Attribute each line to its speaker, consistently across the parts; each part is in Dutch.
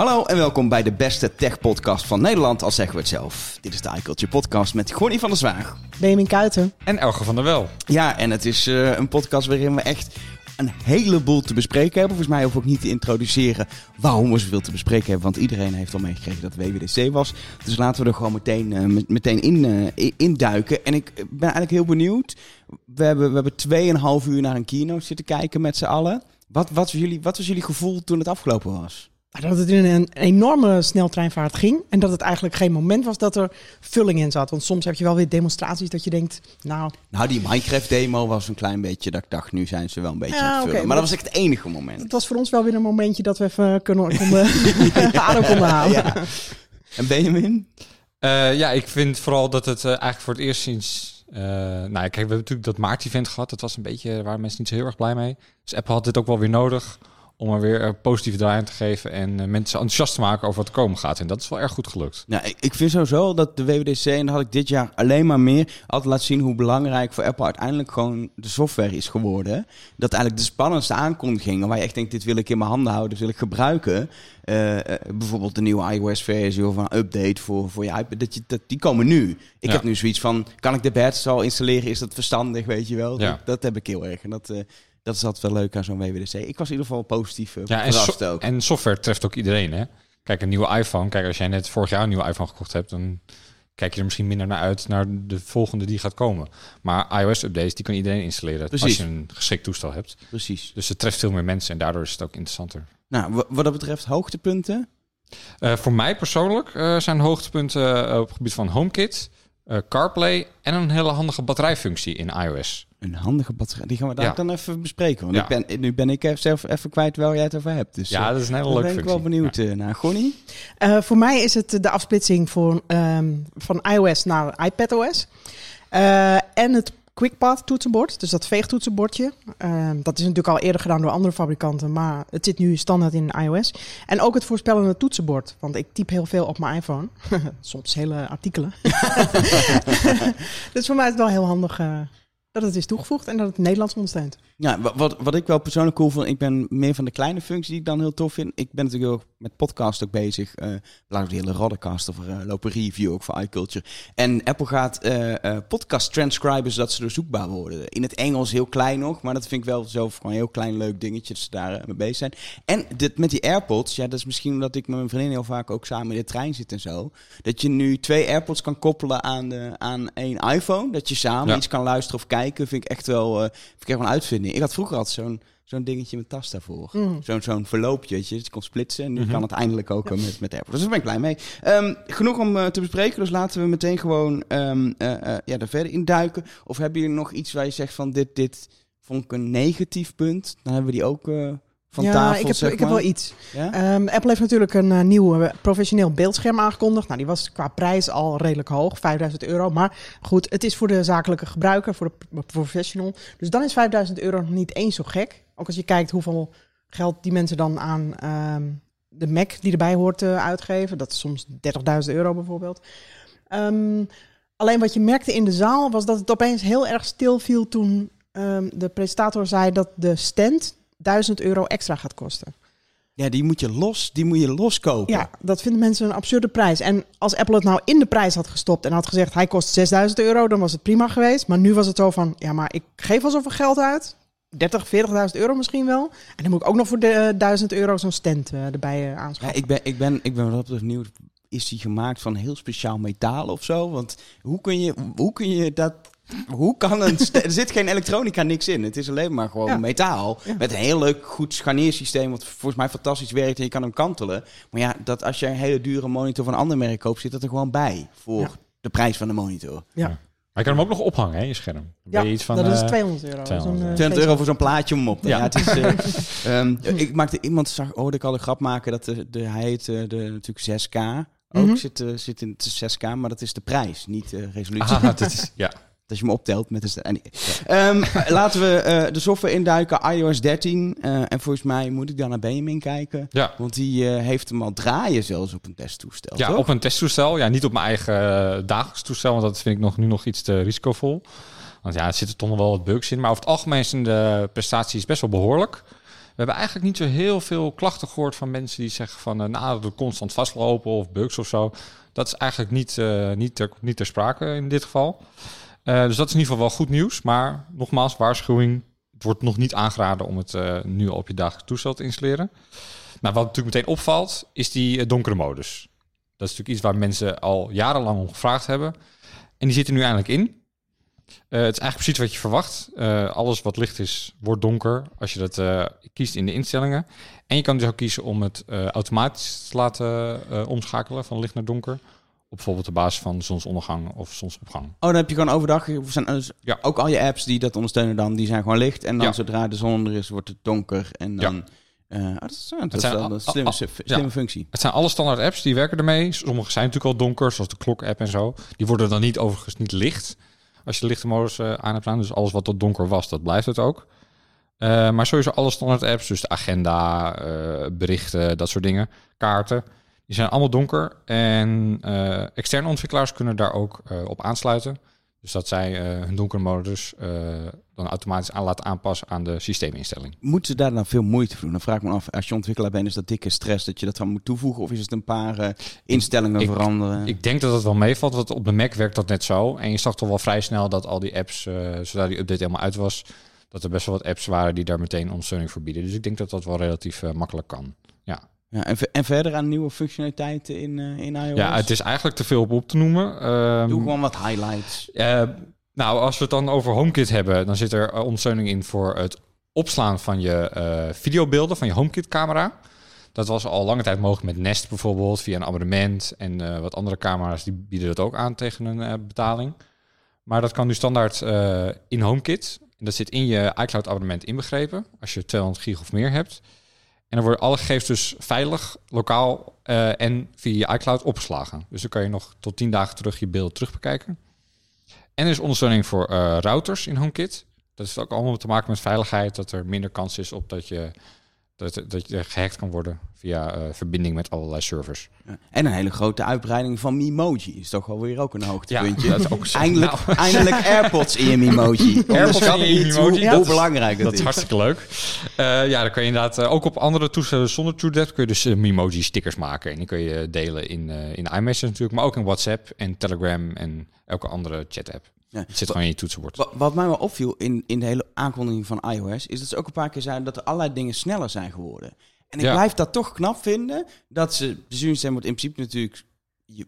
Speaker 1: Hallo en welkom bij de beste tech-podcast van Nederland, al zeggen we het zelf. Dit is de iCulture Podcast met Gonnie van der Zwaag.
Speaker 2: Benjamin Kuiten.
Speaker 3: En Elge van der Wel.
Speaker 1: Ja, en het is uh, een podcast waarin we echt een heleboel te bespreken hebben. Volgens mij hoef ik ook niet te introduceren waarom we zoveel te bespreken hebben. Want iedereen heeft al meegekregen dat WWDC was. Dus laten we er gewoon meteen, uh, meteen in, uh, induiken. En ik ben eigenlijk heel benieuwd. We hebben, we hebben 2,5 uur naar een keynote zitten kijken met z'n allen. Wat, wat, was jullie, wat was jullie gevoel toen het afgelopen was?
Speaker 2: Dat het in een enorme sneltreinvaart ging. En dat het eigenlijk geen moment was dat er vulling in zat. Want soms heb je wel weer demonstraties dat je denkt, nou...
Speaker 1: Nou, die Minecraft-demo was een klein beetje dat ik dacht, nu zijn ze wel een beetje ja, aan het vullen. maar dat was echt het enige moment.
Speaker 2: Het was voor ons wel weer een momentje dat we even kunnen, konden, adem konden halen. Ja.
Speaker 1: En Benjamin?
Speaker 3: Uh, ja, ik vind vooral dat het uh, eigenlijk voor het eerst sinds... Uh, nou, kijk, we hebben natuurlijk dat maart-event gehad. Dat was een beetje, waar mensen niet zo heel erg blij mee. Dus Apple had dit ook wel weer nodig om er weer een positieve draai aan te geven en uh, mensen enthousiast te maken over wat er komen gaat. En dat is wel erg goed gelukt.
Speaker 1: Ja, ik, ik vind sowieso dat de WWDC, en dat had ik dit jaar alleen maar meer, altijd laat zien hoe belangrijk voor Apple uiteindelijk gewoon de software is geworden. Dat eigenlijk de spannendste aankondigingen, waar je echt denkt, dit wil ik in mijn handen houden, dit wil ik gebruiken. Uh, uh, bijvoorbeeld de nieuwe iOS-versie of een update voor, voor je iPad, dat je, dat, die komen nu. Ik ja. heb nu zoiets van, kan ik de badge al installeren? Is dat verstandig, weet je wel? Ja. Dat, dat, heb ik heel erg. En dat dat is altijd wel leuk aan zo'n WWDC. Ik was in ieder geval positief uh, ja,
Speaker 3: en,
Speaker 1: so ook.
Speaker 3: en software treft ook iedereen, hè? Kijk, een nieuwe iPhone. Kijk, als jij net vorig jaar een nieuwe iPhone gekocht hebt, dan kijk je er misschien minder naar uit naar de volgende die gaat komen. Maar iOS-updates, die kan iedereen installeren Precies. als je een geschikt toestel hebt.
Speaker 1: Precies.
Speaker 3: Dus het treft veel meer mensen en daardoor is het ook interessanter.
Speaker 1: Nou, wat dat betreft hoogtepunten?
Speaker 3: Uh, voor mij persoonlijk uh, zijn hoogtepunten op het gebied van HomeKit, CarPlay en een hele handige batterijfunctie in iOS.
Speaker 1: Een handige batterij. Die gaan we daar ja. dan even bespreken. Want ja. ik ben, nu ben ik zelf even kwijt waar jij het over hebt. Dus,
Speaker 3: ja, dat is een hele leuke
Speaker 1: ben ik wel benieuwd ja. naar. Gonnie?
Speaker 2: Uh, voor mij is het de afsplitsing voor, um, van iOS naar iPadOS. Uh, en het QuickPath toetsenbord, dus dat veegtoetsenbordje. Uh, dat is natuurlijk al eerder gedaan door andere fabrikanten, maar het zit nu standaard in iOS. En ook het voorspellende toetsenbord, want ik typ heel veel op mijn iPhone. Soms hele artikelen. dus voor mij is het wel heel handig uh, dat het is toegevoegd en dat het Nederlands ondersteunt.
Speaker 1: Ja, wat, wat ik wel persoonlijk cool vind, ik ben meer van de kleine functies die ik dan heel tof vind. Ik ben natuurlijk ook met podcast ook bezig. Uh, de hele Roddercast of uh, lopen review ook voor iCulture. En Apple gaat uh, uh, podcast transcriben zodat ze er zoekbaar worden. In het Engels heel klein nog, maar dat vind ik wel zo gewoon een heel klein leuk dingetje dat ze daar mee bezig zijn. En dit, met die AirPods, ja, dat is misschien omdat ik met mijn vriendin heel vaak ook samen in de trein zit en zo. Dat je nu twee AirPods kan koppelen aan, de, aan één iPhone. Dat je samen ja. iets kan luisteren of kijken, vind ik echt wel, vind ik echt wel een uitvinding. Ik had vroeger altijd zo'n zo'n dingetje met tas daarvoor. Mm. Zo'n zo'n verloopje, dat je kon splitsen. En nu mm -hmm. kan het eindelijk ook ja. met, met AirPods. Dus daar ben ik blij mee. Um, genoeg om uh, te bespreken, dus laten we meteen gewoon um, uh, uh, ja, er verder in duiken. Of hebben jullie nog iets waar je zegt van dit, dit vond ik een negatief punt? Dan hebben we die ook van
Speaker 2: ja,
Speaker 1: tafel,
Speaker 2: ik heb,
Speaker 1: zeg
Speaker 2: ik heb wel iets. Ja? Um, Apple heeft natuurlijk een uh, nieuw professioneel beeldscherm aangekondigd. Nou, die was qua prijs al redelijk hoog, 5000 euro. Maar goed, het is voor de zakelijke gebruiker, voor de professional. Dus dan is 5000 euro nog niet eens zo gek. Ook als je kijkt hoeveel geld die mensen dan aan um, de Mac die erbij hoort uh, uitgeven. Dat is soms 30.000 euro bijvoorbeeld. Um, alleen wat je merkte in de zaal was dat het opeens heel erg stil viel toen de presentator zei dat de stand 1000 euro extra gaat kosten.
Speaker 1: Ja, die moet je los, die moet je loskopen.
Speaker 2: Ja, dat vinden mensen een absurde prijs. En als Apple het nou in de prijs had gestopt en had gezegd hij kost 6000 euro, dan was het prima geweest. Maar nu was het zo van, ja, maar ik geef al zoveel geld uit. 30, 40.000 euro misschien wel. En dan moet ik ook nog voor de uh, 1000 euro zo'n stand uh, erbij uh, aanschaffen.
Speaker 1: Ja, ik ben, ik ben, ik ben wat op nieuw. Is die gemaakt van heel speciaal metaal of zo? Want hoe kun je, hoe kun je dat hoe kan een... er zit geen elektronica, niks in. Het is alleen maar gewoon ja. metaal. Ja. Met een heel leuk, goed scharniersysteem... wat volgens mij fantastisch werkt en je kan hem kantelen. Maar ja, dat als je een hele dure monitor van een ander merk koopt... zit dat er gewoon bij voor ja. de prijs van de monitor.
Speaker 2: Ja.
Speaker 3: Maar je kan hem ook nog ophangen, hè, je scherm.
Speaker 2: ja, iets van, dat is 200 euro.
Speaker 3: 200,
Speaker 2: uh,
Speaker 1: 200 euro voor zo'n plaatje om op. Ja. ja het is, uh, um, ik maakte iemand zag, oh, ik al een grap maken dat de, de hij heet uh, de natuurlijk 6K. Ook -hmm. zit, uh, zit in het 6K, maar dat is de prijs, niet de resolutie.
Speaker 3: Ah, dat is, ja.
Speaker 1: Dat je me optelt met de. Ja. Um, laten we uh, de software induiken, iOS 13. Uh, en volgens mij moet ik dan naar Benjamin kijken.
Speaker 3: Ja.
Speaker 1: Want die uh, heeft hem al draaien zelfs op een testtoestel.
Speaker 3: Ja,
Speaker 1: toch?
Speaker 3: op een testtoestel. Ja, niet op mijn eigen dagelijks toestel, want dat vind ik nog, nu nog iets te risicovol. Want ja, er zitten toch nog wel wat bugs in. Maar over het algemeen zijn de prestaties best wel behoorlijk. We hebben eigenlijk niet zo heel veel klachten gehoord van mensen die zeggen van... eh, nou, dat constant vastlopen of bugs of zo. Dat is eigenlijk niet, eh, niet, ter, niet ter sprake in dit geval. Eh, dus dat is in ieder geval wel goed nieuws. Maar nogmaals, waarschuwing. Het wordt nog niet aangeraden om het eh, nu op je dagelijks toestel te installeren. Nou, wat natuurlijk meteen opvalt, is die eh, donkere modus. Dat is natuurlijk iets waar mensen al jarenlang om gevraagd hebben. En die zit er nu eindelijk in. Het is eigenlijk precies wat je verwacht. Alles wat licht is, wordt donker als je dat kiest in de instellingen. En je kan dus ook kiezen om het automatisch te laten omschakelen van licht naar donker. Op bijvoorbeeld de basis van zonsondergang of zonsopgang.
Speaker 1: Oh, dan heb je gewoon overdag. Zijn, dus
Speaker 3: Ja.
Speaker 1: Ook al je apps die dat ondersteunen dan, die zijn gewoon licht. En dan
Speaker 3: Ja.
Speaker 1: zodra de zon er is, wordt het donker. En dan... eh, oh, dat is, ja, dat is wel een slimme, slimme
Speaker 3: ja.
Speaker 1: functie.
Speaker 3: Het zijn alle standaard apps die werken ermee. Sommige zijn natuurlijk al donker, zoals de klok-app en zo. Die worden dan niet overigens niet licht. Als je de lichte modus eh, aan hebt staan. Dus alles wat tot donker was, dat blijft het ook. Maar sowieso alle standaard apps, dus de agenda, berichten, dat soort dingen, kaarten. Die zijn allemaal donker. En eh, externe ontwikkelaars kunnen daar ook eh, op aansluiten. Dus dat zij eh, hun donkere modus dan automatisch aan laten aanpassen aan de systeeminstelling.
Speaker 1: Moeten ze daar dan veel moeite voor doen? Dan vraag ik me af, als je ontwikkelaar bent, is dat dikke stress dat je dat dan moet toevoegen? Of is het een paar instellingen
Speaker 3: ik-
Speaker 1: veranderen?
Speaker 3: Ik denk dat het wel meevalt, want op de Mac werkt dat net zo. En je zag toch wel vrij snel dat al die apps, zodra die update helemaal uit was, dat er best wel wat apps waren die daar meteen ondersteuning voor bieden. Dus ik denk dat dat wel relatief makkelijk kan. Ja.
Speaker 1: en, en verder aan nieuwe functionaliteiten in, eh, in iOS?
Speaker 3: ja, het is eigenlijk te veel op op te noemen. Ehm,
Speaker 1: Doe gewoon wat highlights.
Speaker 3: eh, nou, als we het dan over HomeKit hebben, dan zit er eh, ondersteuning in voor het opslaan van je videobeelden van je HomeKit-camera. Dat was al lange tijd mogelijk met Nest bijvoorbeeld, via een abonnement. En wat andere camera's die bieden dat ook aan tegen een betaling. Maar dat kan nu standaard in HomeKit. En dat zit in je iCloud-abonnement inbegrepen, als je 200 gig of meer hebt. En dan worden alle gegevens dus veilig, lokaal eh, en via iCloud opgeslagen. Dus dan kan je nog tot 10 dagen terug je beeld terugbekijken. En er is ondersteuning voor eh, routers in HomeKit. Dat heeft ook allemaal te maken met veiligheid, dat er minder kans is op dat je, dat, dat je gehackt kan worden via eh, verbinding met allerlei servers.
Speaker 1: Ja. En een hele grote uitbreiding van Mimoji. Is toch wel weer ook een hoogtepuntje.
Speaker 3: dat is ook zo.
Speaker 1: Eindelijk,
Speaker 3: Nou,
Speaker 1: eindelijk AirPods in je Mimoji. Onderschat
Speaker 3: in je
Speaker 1: niet
Speaker 3: Mimoji,
Speaker 1: hoe,
Speaker 3: dat
Speaker 1: hoe
Speaker 3: is-
Speaker 1: belangrijk dat,
Speaker 3: Dat is
Speaker 1: is.
Speaker 3: hartstikke leuk. Eh, ja, dan kun je inderdaad eh, ook op andere toestellen zonder TrueDepth kun je dus Memoji stickers maken. En die kun je delen in, in iMessage natuurlijk, maar ook in WhatsApp en Telegram en elke andere chat app.
Speaker 1: Ja.
Speaker 3: Het zit gewoon in je toetsenbord.
Speaker 1: Wat, wat mij wel opviel in, in de hele aankondiging van iOS, is dat ze ook een paar keer zeiden dat er allerlei dingen sneller zijn geworden. En ik
Speaker 3: Ja.
Speaker 1: blijf dat toch knap vinden, dat ze, zuurstem wordt in principe natuurlijk, je,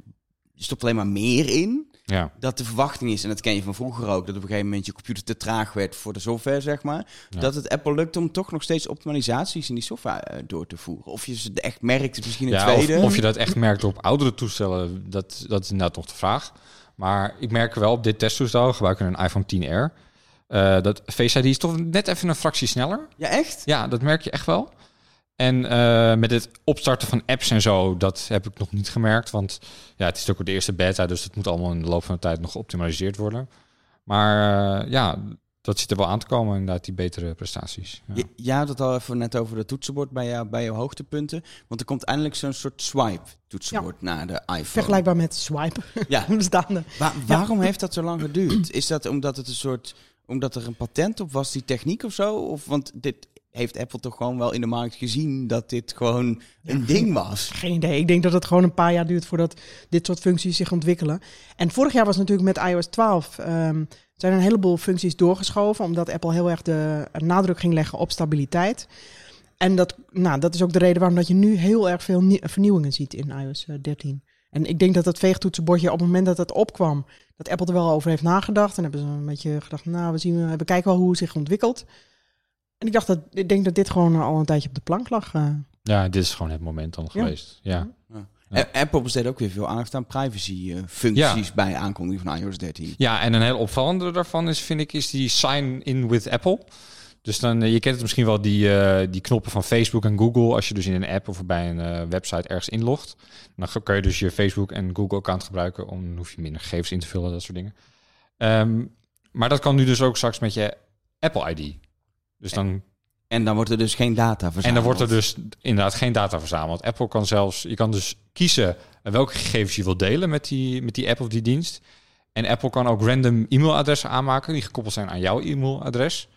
Speaker 1: je stopt alleen maar meer in.
Speaker 3: Ja.
Speaker 1: Dat de verwachting is, en dat ken je van vroeger ook, dat op een gegeven moment je computer te traag werd voor de software, zeg maar.
Speaker 3: Ja.
Speaker 1: Dat het Apple lukt om toch nog steeds optimalisaties in die software eh, door te voeren. Of je ze echt merkt, is misschien een tweede.
Speaker 3: of, of je dat echt merkt op oudere toestellen, dat, dat is inderdaad nog de vraag. Maar ik merk wel op dit testtoestel, we gebruiken een iPhone 10R, eh, dat Face ID is toch net even een fractie sneller.
Speaker 1: Ja, echt?
Speaker 3: Ja, dat merk je echt wel. En eh, met het opstarten van apps en zo, dat heb ik nog niet gemerkt. Want ja, het is ook de eerste beta, dus het moet allemaal in de loop van de tijd nog geoptimaliseerd worden. Maar eh, ja, dat zit er wel aan te komen, inderdaad, die betere prestaties. Ja.
Speaker 1: Je had het al even net over de toetsenbord bij, jou, bij jouw hoogtepunten. Want er komt eindelijk zo'n soort swipe toetsenbord naar de iPhone.
Speaker 2: Vergelijkbaar met swipe.
Speaker 1: Ja.
Speaker 2: Bestaande.
Speaker 1: Wa- waarom heeft dat zo lang geduurd? Is dat omdat het een soort, omdat er een patent op was, die techniek of zo? Of want dit heeft Apple toch gewoon wel in de markt gezien dat dit gewoon een ding was.
Speaker 2: Geen idee. Ik denk dat het gewoon een paar jaar duurt voordat dit soort functies zich ontwikkelen. En vorig jaar was natuurlijk met iOS 12 ehm, zijn een heleboel functies doorgeschoven, omdat Apple heel erg de nadruk ging leggen op stabiliteit. En dat, nou, dat is ook de reden waarom dat je nu heel erg veel nie- vernieuwingen ziet in iOS eh, 13. En ik denk dat dat veegtoetsenbordje op het moment dat het opkwam, dat Apple er wel over heeft nagedacht. En hebben ze een beetje gedacht, nou, we, zien, we kijken wel hoe het zich ontwikkelt. En ik dacht dat ik denk dat dit gewoon al een tijdje op de plank lag. eh.
Speaker 3: ja, dit is gewoon het moment dan
Speaker 2: Ja.
Speaker 3: geweest. Ja.
Speaker 1: Ja.
Speaker 3: Ja.
Speaker 1: Apple besteedt ook weer veel aandacht aan privacy eh, bij aankondiging van iOS 13.
Speaker 3: Ja, en een heel opvallende daarvan is, vind ik, is die sign in with Apple. Dus dan, eh, je kent het misschien wel, die, eh, die knoppen van Facebook en Google. Als je dus in een app of bij een website ergens inlogt. Dan kan je dus je Facebook en Google account gebruiken. Om dan hoef je minder gegevens in te vullen, dat soort dingen. Ehm, maar dat kan nu dus ook straks met je Apple ID. Dus dan,
Speaker 1: En dan wordt er dus geen data verzameld.
Speaker 3: en dan wordt er dus inderdaad geen data verzameld. Apple kan zelfs, je kan dus kiezen welke gegevens je wilt delen met die, met die app of die dienst. En Apple kan ook random e-mailadressen aanmaken die gekoppeld zijn aan jouw e-mailadres.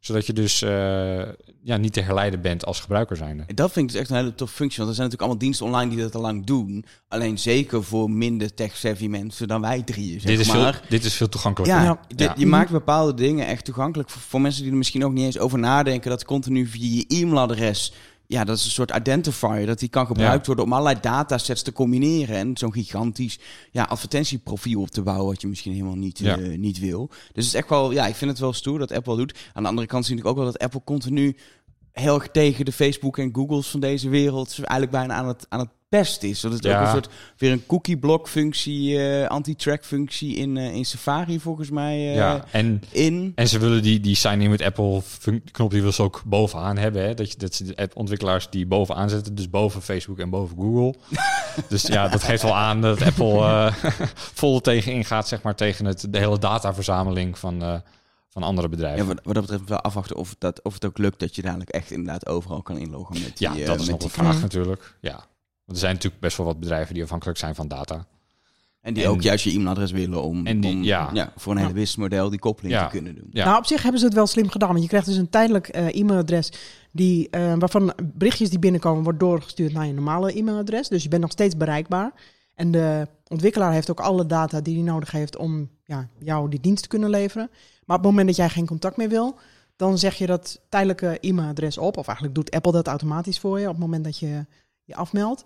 Speaker 3: Zodat je dus eh, ja, niet te herleiden bent als gebruiker zijnde.
Speaker 1: Dat vind ik dus echt een hele tof functie. Want er zijn natuurlijk allemaal diensten online die dat al lang doen. Alleen zeker voor minder tech-savvy mensen dan wij drieën, zeg
Speaker 3: Dit is,
Speaker 1: maar.
Speaker 3: veel, dit is veel toegankelijker.
Speaker 1: Ja,
Speaker 2: Ja.
Speaker 1: dit- je maakt bepaalde dingen echt toegankelijk voor, voor mensen die er misschien ook niet eens over nadenken. Dat continu via je e-mailadres, ja, dat is een soort identifier, dat die kan gebruikt worden om allerlei datasets te combineren. En zo'n gigantisch ja, advertentieprofiel op te bouwen, wat je misschien helemaal niet,
Speaker 3: Ja.
Speaker 1: eh, niet wil. Dus het is echt wel, ja, ik vind het wel stoer dat Apple doet. Aan de andere kant zie ik ook wel dat Apple continu heel erg tegen de Facebook en Googles van deze wereld eigenlijk bijna aan het, aan het pest is. Dat het
Speaker 3: Ja.
Speaker 1: ook een soort weer een cookie block functie, eh, anti-track functie in, eh, in Safari volgens mij eh,
Speaker 3: Ja, en,
Speaker 1: in.
Speaker 3: en ze willen die, die sign-in with Apple knop, die wil ze ook bovenaan hebben. Hè? Dat, je, dat ze de app-ontwikkelaars die bovenaan zetten, dus boven Facebook en boven Google. dus ja, dat geeft wel aan dat Apple vol tegen ingaat, zeg maar, tegen het, de hele dataverzameling van, van andere
Speaker 1: Ja,
Speaker 3: bedrijven.
Speaker 1: wat, wat dat betreft wel afwachten of, dat, of het ook lukt dat je dadelijk echt inderdaad overal kan inloggen met die,
Speaker 3: Ja, dat is
Speaker 1: met
Speaker 3: nog een vraag natuurlijk. Ja. Want er zijn natuurlijk best wel wat bedrijven die afhankelijk zijn van data.
Speaker 1: En die
Speaker 3: En-
Speaker 1: ook juist je e-mailadres willen om,
Speaker 3: En die-
Speaker 1: om
Speaker 3: ja.
Speaker 1: voor een hele businessmodel die koppeling
Speaker 3: Ja.
Speaker 1: te kunnen doen.
Speaker 3: Ja.
Speaker 2: Nou, op zich hebben ze het wel slim gedaan. Want je krijgt dus een tijdelijk eh, e-mailadres die, eh, waarvan berichtjes die binnenkomen wordt doorgestuurd naar je normale e-mailadres. Dus je bent nog steeds bereikbaar. En de ontwikkelaar heeft ook alle data die hij nodig heeft om ja, jou die dienst te kunnen leveren. Maar op het moment dat jij geen contact meer wil, dan zeg je dat tijdelijke e-mailadres op. Of eigenlijk doet Apple dat automatisch voor je op het moment dat je je afmeldt.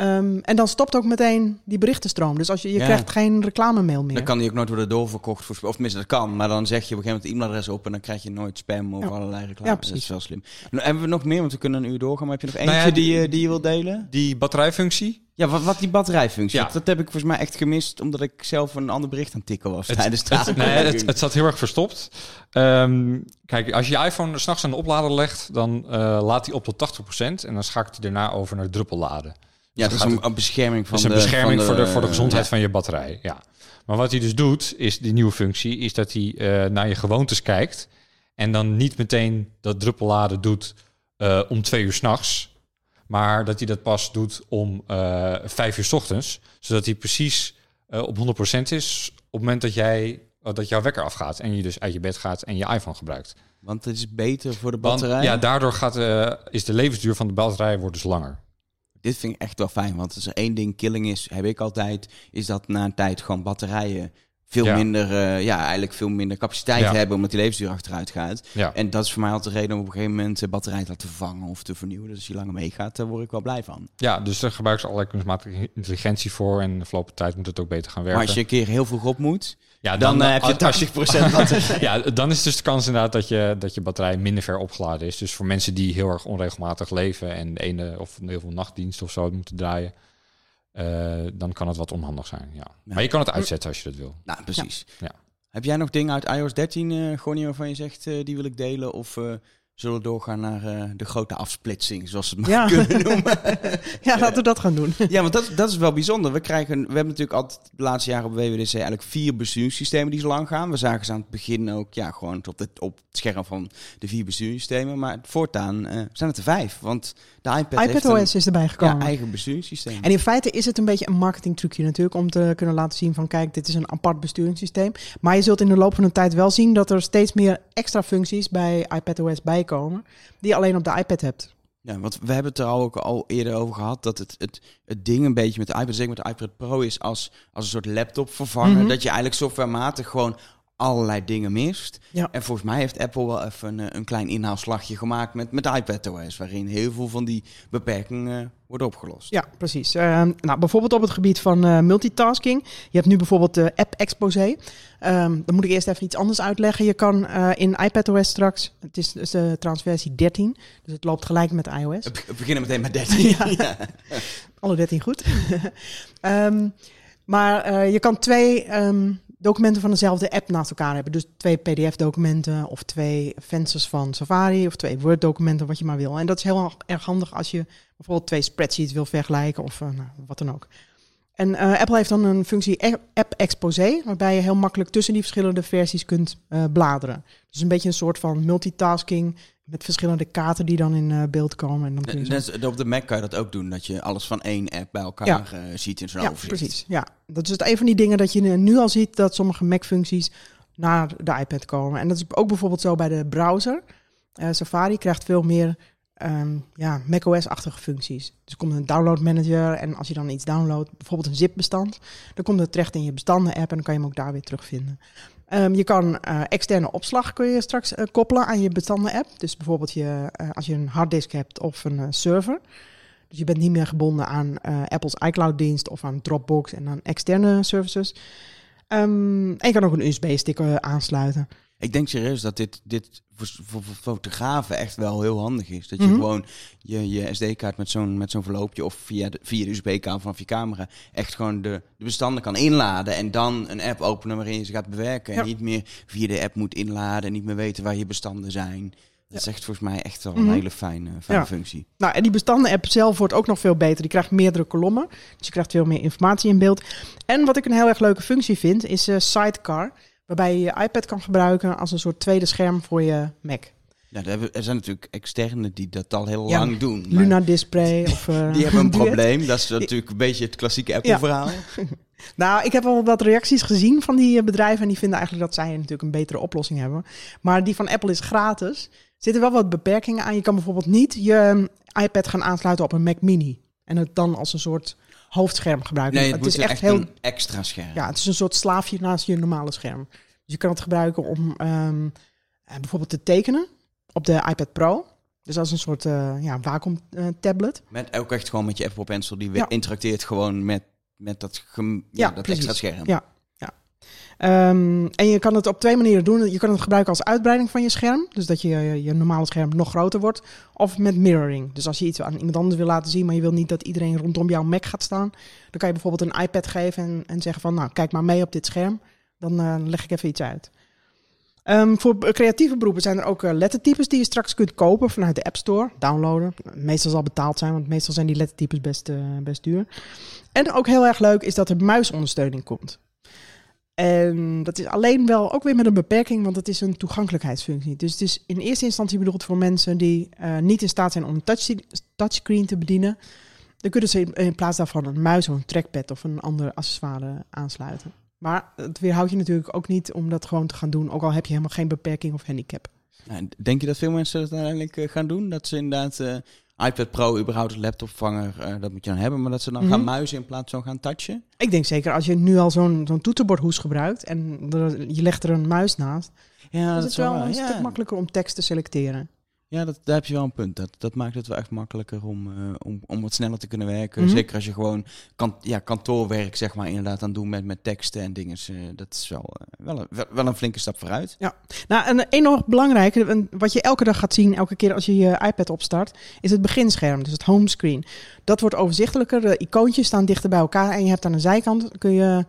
Speaker 2: Ehm, en dan stopt ook meteen die berichtenstroom. Dus als je, je
Speaker 1: Ja.
Speaker 2: krijgt geen reclamemail meer.
Speaker 1: Dan kan die ook nooit worden doorverkocht. Voor, of tenminste, dat kan. Maar dan zeg je op een gegeven moment het e-mailadres op... en dan krijg je nooit spam of
Speaker 2: Ja.
Speaker 1: allerlei reclame.
Speaker 2: Ja,
Speaker 1: Dat
Speaker 2: precies.
Speaker 1: is wel slim. Nou, hebben we nog meer? Want we kunnen een uur doorgaan. Maar heb je nog
Speaker 3: Nou
Speaker 1: eentje
Speaker 3: ja,
Speaker 1: die,
Speaker 3: die-
Speaker 1: je- die je wilt delen?
Speaker 3: Die batterijfunctie,
Speaker 1: Ja, wat, wat die batterijfunctie.
Speaker 3: Ja.
Speaker 1: Dat, dat heb ik volgens mij echt gemist... omdat ik zelf een ander bericht aan het tikken was
Speaker 3: Het-
Speaker 1: tijdens de
Speaker 3: het, nee, het, het zat heel erg verstopt. Ehm, kijk, als je je iPhone s'nachts aan de oplader legt, dan eh, laat hij op tot 80% en dan schakelt hij daarna over naar druppelladen.
Speaker 1: Ja, dat is een, een bescherming van
Speaker 3: Dat is een
Speaker 1: de...
Speaker 3: bescherming
Speaker 1: van
Speaker 3: voor, de, voor de gezondheid
Speaker 1: ja.
Speaker 3: van je batterij. Ja. Maar wat hij dus doet, is die nieuwe functie, is dat hij eh, naar je gewoontes kijkt en dan niet meteen dat druppelladen doet eh, om twee uur s'nachts, maar dat hij dat pas doet om eh vijf uur 's ochtends, zodat hij precies op 100% is op het moment dat jij dat jouw wekker afgaat en je dus uit je bed gaat en je iPhone gebruikt.
Speaker 1: Want het is beter voor de
Speaker 3: Want
Speaker 1: batterij.
Speaker 3: ja, daardoor gaat, is de levensduur van de batterij wordt dus langer.
Speaker 1: Dit vind ik echt wel fijn, want als er één ding killing is, heb ik altijd, is dat na een tijd gewoon batterijen veel
Speaker 3: Ja.
Speaker 1: minder, eh, ja, eigenlijk veel minder capaciteit
Speaker 3: Ja.
Speaker 1: hebben, omdat die levensduur achteruit gaat.
Speaker 3: Ja.
Speaker 1: En dat is voor mij altijd de reden om op een gegeven moment de batterij te laten vervangen of te vernieuwen. Dus als je langer meegaat, daar word ik wel blij van.
Speaker 3: Ja, dus daar gebruiken ze allerlei kunstmatige intelligentie voor. En de afgelopen tijd moet het ook beter gaan werken.
Speaker 1: Maar als je een keer heel vroeg op moet,
Speaker 3: ja,
Speaker 1: dan, eh, heb je
Speaker 3: als- als
Speaker 1: 80% batterij.
Speaker 3: ja, dan is dus de kans inderdaad dat je, dat je batterij minder ver opgeladen is. Dus voor mensen die heel erg onregelmatig leven en de ene of heel veel nachtdienst of zo moeten draaien, eh, dan kan het wat onhandig zijn. Ja. Maar je kan het uitzetten als je dat wil.
Speaker 1: Nou, precies.
Speaker 3: Ja.
Speaker 1: Heb jij nog dingen uit iOS 13, eh Gonnie, waarvan je zegt, eh, die wil ik delen? Of eh, zullen we doorgaan naar eh, de grote afsplitsing, zoals we het maar
Speaker 2: Ja.
Speaker 1: kunnen noemen?
Speaker 2: Ja, laten we dat gaan doen.
Speaker 1: Ja, want dat, dat is wel bijzonder. We, krijgen, we hebben natuurlijk altijd de laatste jaren op WWDC eigenlijk vier bestuurssystemen die zo lang gaan. We zagen ze aan het begin ook ja, gewoon op, het op het scherm van de vier bestuurssystemen. Maar voortaan eh, zijn het er vijf. Want de iPad, een
Speaker 2: is erbij
Speaker 1: ja,
Speaker 2: gekomen.
Speaker 1: eigen bestuurssysteem.
Speaker 2: En in feite is het een beetje een marketingtrucje natuurlijk om te kunnen laten zien van kijk, dit is een apart besturingssysteem. Maar je zult in de loop van de tijd wel zien dat er steeds meer extra functies bij iPadOS bijkomen die je alleen op de iPad hebt.
Speaker 1: Ja, want we hebben het er ook al eerder over gehad dat het, het, het ding een beetje met de iPad, zeker met de iPad Pro, is als, als een soort laptop vervangen.
Speaker 2: Mhm.
Speaker 1: Dat je eigenlijk softwarematig gewoon allerlei dingen mist.
Speaker 2: Ja.
Speaker 1: En volgens mij heeft Apple wel even een, eh, een klein inhaalslagje gemaakt met, met iPadOS, waarin heel veel van die beperkingen eh, worden opgelost.
Speaker 2: Ja, precies. Eh, nou, bijvoorbeeld op het gebied van multitasking. Je hebt nu bijvoorbeeld de app exposé. Ehm, dan moet ik eerst even iets anders uitleggen. Je kan eh, in iPadOS straks, het is dus de transversie 13, dus het loopt gelijk met iOS.
Speaker 1: We be- beginnen meteen met 13. ja.
Speaker 2: Alle 13 goed. Ehm, maar je kan twee ehm, documenten van dezelfde app naast elkaar hebben. Dus twee PDF-documenten of twee vensters van Safari of twee Word-documenten, wat je maar wil. En dat is heel erg handig als je bijvoorbeeld twee spreadsheets wil vergelijken of eh, nou, wat dan ook. En eh, Apple heeft dan een functie e- App Exposé, waarbij je heel makkelijk tussen die verschillende versies kunt eh, bladeren. Dus een beetje een soort van multitasking met verschillende kaarten die dan in eh, beeld komen. En dan kun je zo-
Speaker 1: op de Mac kan je dat ook doen, dat je alles van één app bij elkaar
Speaker 2: Ja.
Speaker 1: eh, ziet in zo'n
Speaker 2: Ja,
Speaker 1: overzicht.
Speaker 2: precies. Ja, dat is het een van die dingen dat je nu al ziet dat sommige Mac-functies naar de iPad komen. En dat is ook bijvoorbeeld zo bij de browser. Eh, Safari krijgt veel meer ehm, ja, macOS-achtige functies. Dus er komt een download manager en als je dan iets downloadt, bijvoorbeeld een zip-bestand, dan komt het terecht in je bestanden-app en dan kan je hem ook daar weer terugvinden. Ehm, je kan eh, externe opslag kun je straks eh, koppelen aan je bestanden-app. Dus bijvoorbeeld je, eh, als je een harddisk hebt of een server. Dus je bent niet meer gebonden aan Apple's iCloud-dienst of aan Dropbox en aan externe services. Ehm, en je kan ook een USB-stick aansluiten.
Speaker 1: Ik denk serieus dat dit, dit voor, voor, voor fotografen echt wel heel handig is. Dat je
Speaker 2: Mhm.
Speaker 1: gewoon je, je SD-kaart met zo'n met zo'n verloopje of via de, via de USB-kabel vanaf je camera echt gewoon de, de bestanden kan inladen. En dan een app openen waarin je ze gaat bewerken.
Speaker 2: Ja.
Speaker 1: En niet meer via de app moet inladen en niet meer weten waar je bestanden zijn. Dat is echt volgens mij echt wel
Speaker 2: Mhm.
Speaker 1: een hele fijne, fijne
Speaker 2: Ja.
Speaker 1: functie.
Speaker 2: Nou, en die bestanden-app zelf wordt ook nog veel beter. Die krijgt meerdere kolommen. Dus je krijgt veel meer informatie in beeld. En wat ik een heel erg leuke functie vind, is eh, Sidecar. Waarbij je je iPad kan gebruiken als een soort tweede scherm voor je Mac.
Speaker 1: Ja, er zijn natuurlijk externen die dat al heel
Speaker 2: Ja,
Speaker 1: lang doen.
Speaker 2: Luna Display of... eh,
Speaker 1: Die hebben een probleem. Dat is natuurlijk een beetje het klassieke Apple-verhaal.
Speaker 2: Nou, ik heb al wat reacties gezien van die eh, bedrijven. En die vinden eigenlijk dat zij natuurlijk een betere oplossing hebben. Maar die van Apple is gratis. Er zitten wel wat beperkingen aan. Je kan bijvoorbeeld niet je eh, iPad gaan aansluiten op een Mac Mini. En het dan als een soort hoofdscherm gebruiken.
Speaker 1: Nee, het,
Speaker 2: is echt
Speaker 1: echt
Speaker 2: heel
Speaker 1: een extra scherm.
Speaker 2: Ja, het is een soort slaafje naast je normale scherm. Dus je kan het gebruiken om ehm, eh, bijvoorbeeld te tekenen op de iPad Pro. Dus als een soort eh ja, Wacom eh, tablet.
Speaker 1: Met ook echt gewoon met je Apple Pencil. Die
Speaker 2: Ja.
Speaker 1: interacteert gewoon met, met dat, gem- ja,
Speaker 2: Ja,
Speaker 1: dat extra scherm.
Speaker 2: Ja. Ehm, en je kan het op twee manieren doen. Je kan het gebruiken als uitbreiding van je scherm. Dus dat je je, normale scherm nog groter wordt. Of met mirroring. Dus als je iets aan iemand anders wil laten zien, maar je wil niet dat iedereen rondom jouw Mac gaat staan. Dan kan je bijvoorbeeld een iPad geven en, en zeggen van, nou, kijk maar mee op dit scherm. Dan eh, leg ik even iets uit. Ehm, voor creatieve beroepen zijn er ook eh, lettertypes die je straks kunt kopen vanuit de App Store. Downloaden. Meestal zal betaald zijn, want meestal zijn die lettertypes best, eh, best duur. En ook heel erg leuk is dat er muisondersteuning komt. En dat is alleen wel ook weer met een beperking, want het is een toegankelijkheidsfunctie. Dus het is in eerste instantie bedoeld voor mensen die eh, niet in staat zijn om een touch, touchscreen te bedienen. Dan kunnen ze in, plaats daarvan een muis of een trackpad of een ander accessoire aansluiten. Maar het weerhoudt je natuurlijk ook niet om dat gewoon te gaan doen, ook al heb je helemaal geen beperking of handicap.
Speaker 1: Nou, denk je dat veel mensen dat uiteindelijk eh, gaan doen? Dat ze inderdaad eh, iPad Pro, überhaupt een laptopvanger, eh, dat moet je dan hebben. Maar dat ze dan
Speaker 2: Mhm.
Speaker 1: gaan muizen in plaats van gaan touchen?
Speaker 2: Ik denk zeker als je nu al zo'n zo'n toetsenbordhoes gebruikt en er- je legt er een muis naast,
Speaker 1: Ja,
Speaker 2: is het wel
Speaker 1: waar.
Speaker 2: een
Speaker 1: ja.
Speaker 2: stuk makkelijker om tekst te selecteren.
Speaker 1: Ja, dat, daar heb je wel een punt. Dat, dat maakt het wel echt makkelijker om, eh, om, om wat sneller te kunnen werken.
Speaker 2: Mhm.
Speaker 1: Zeker als je gewoon kan, ja, kantoorwerk zeg maar, inderdaad aan doen met, met teksten en dingen. Eh, dat is wel, eh, wel, een, wel, een flinke stap vooruit.
Speaker 2: Nou, en een nog belangrijke, en wat je elke dag gaat zien, elke keer als je je iPad opstart, is het beginscherm, dus het homescreen. Dat wordt overzichtelijker, de icoontjes staan dichter bij elkaar en je hebt aan de zijkant, kun je,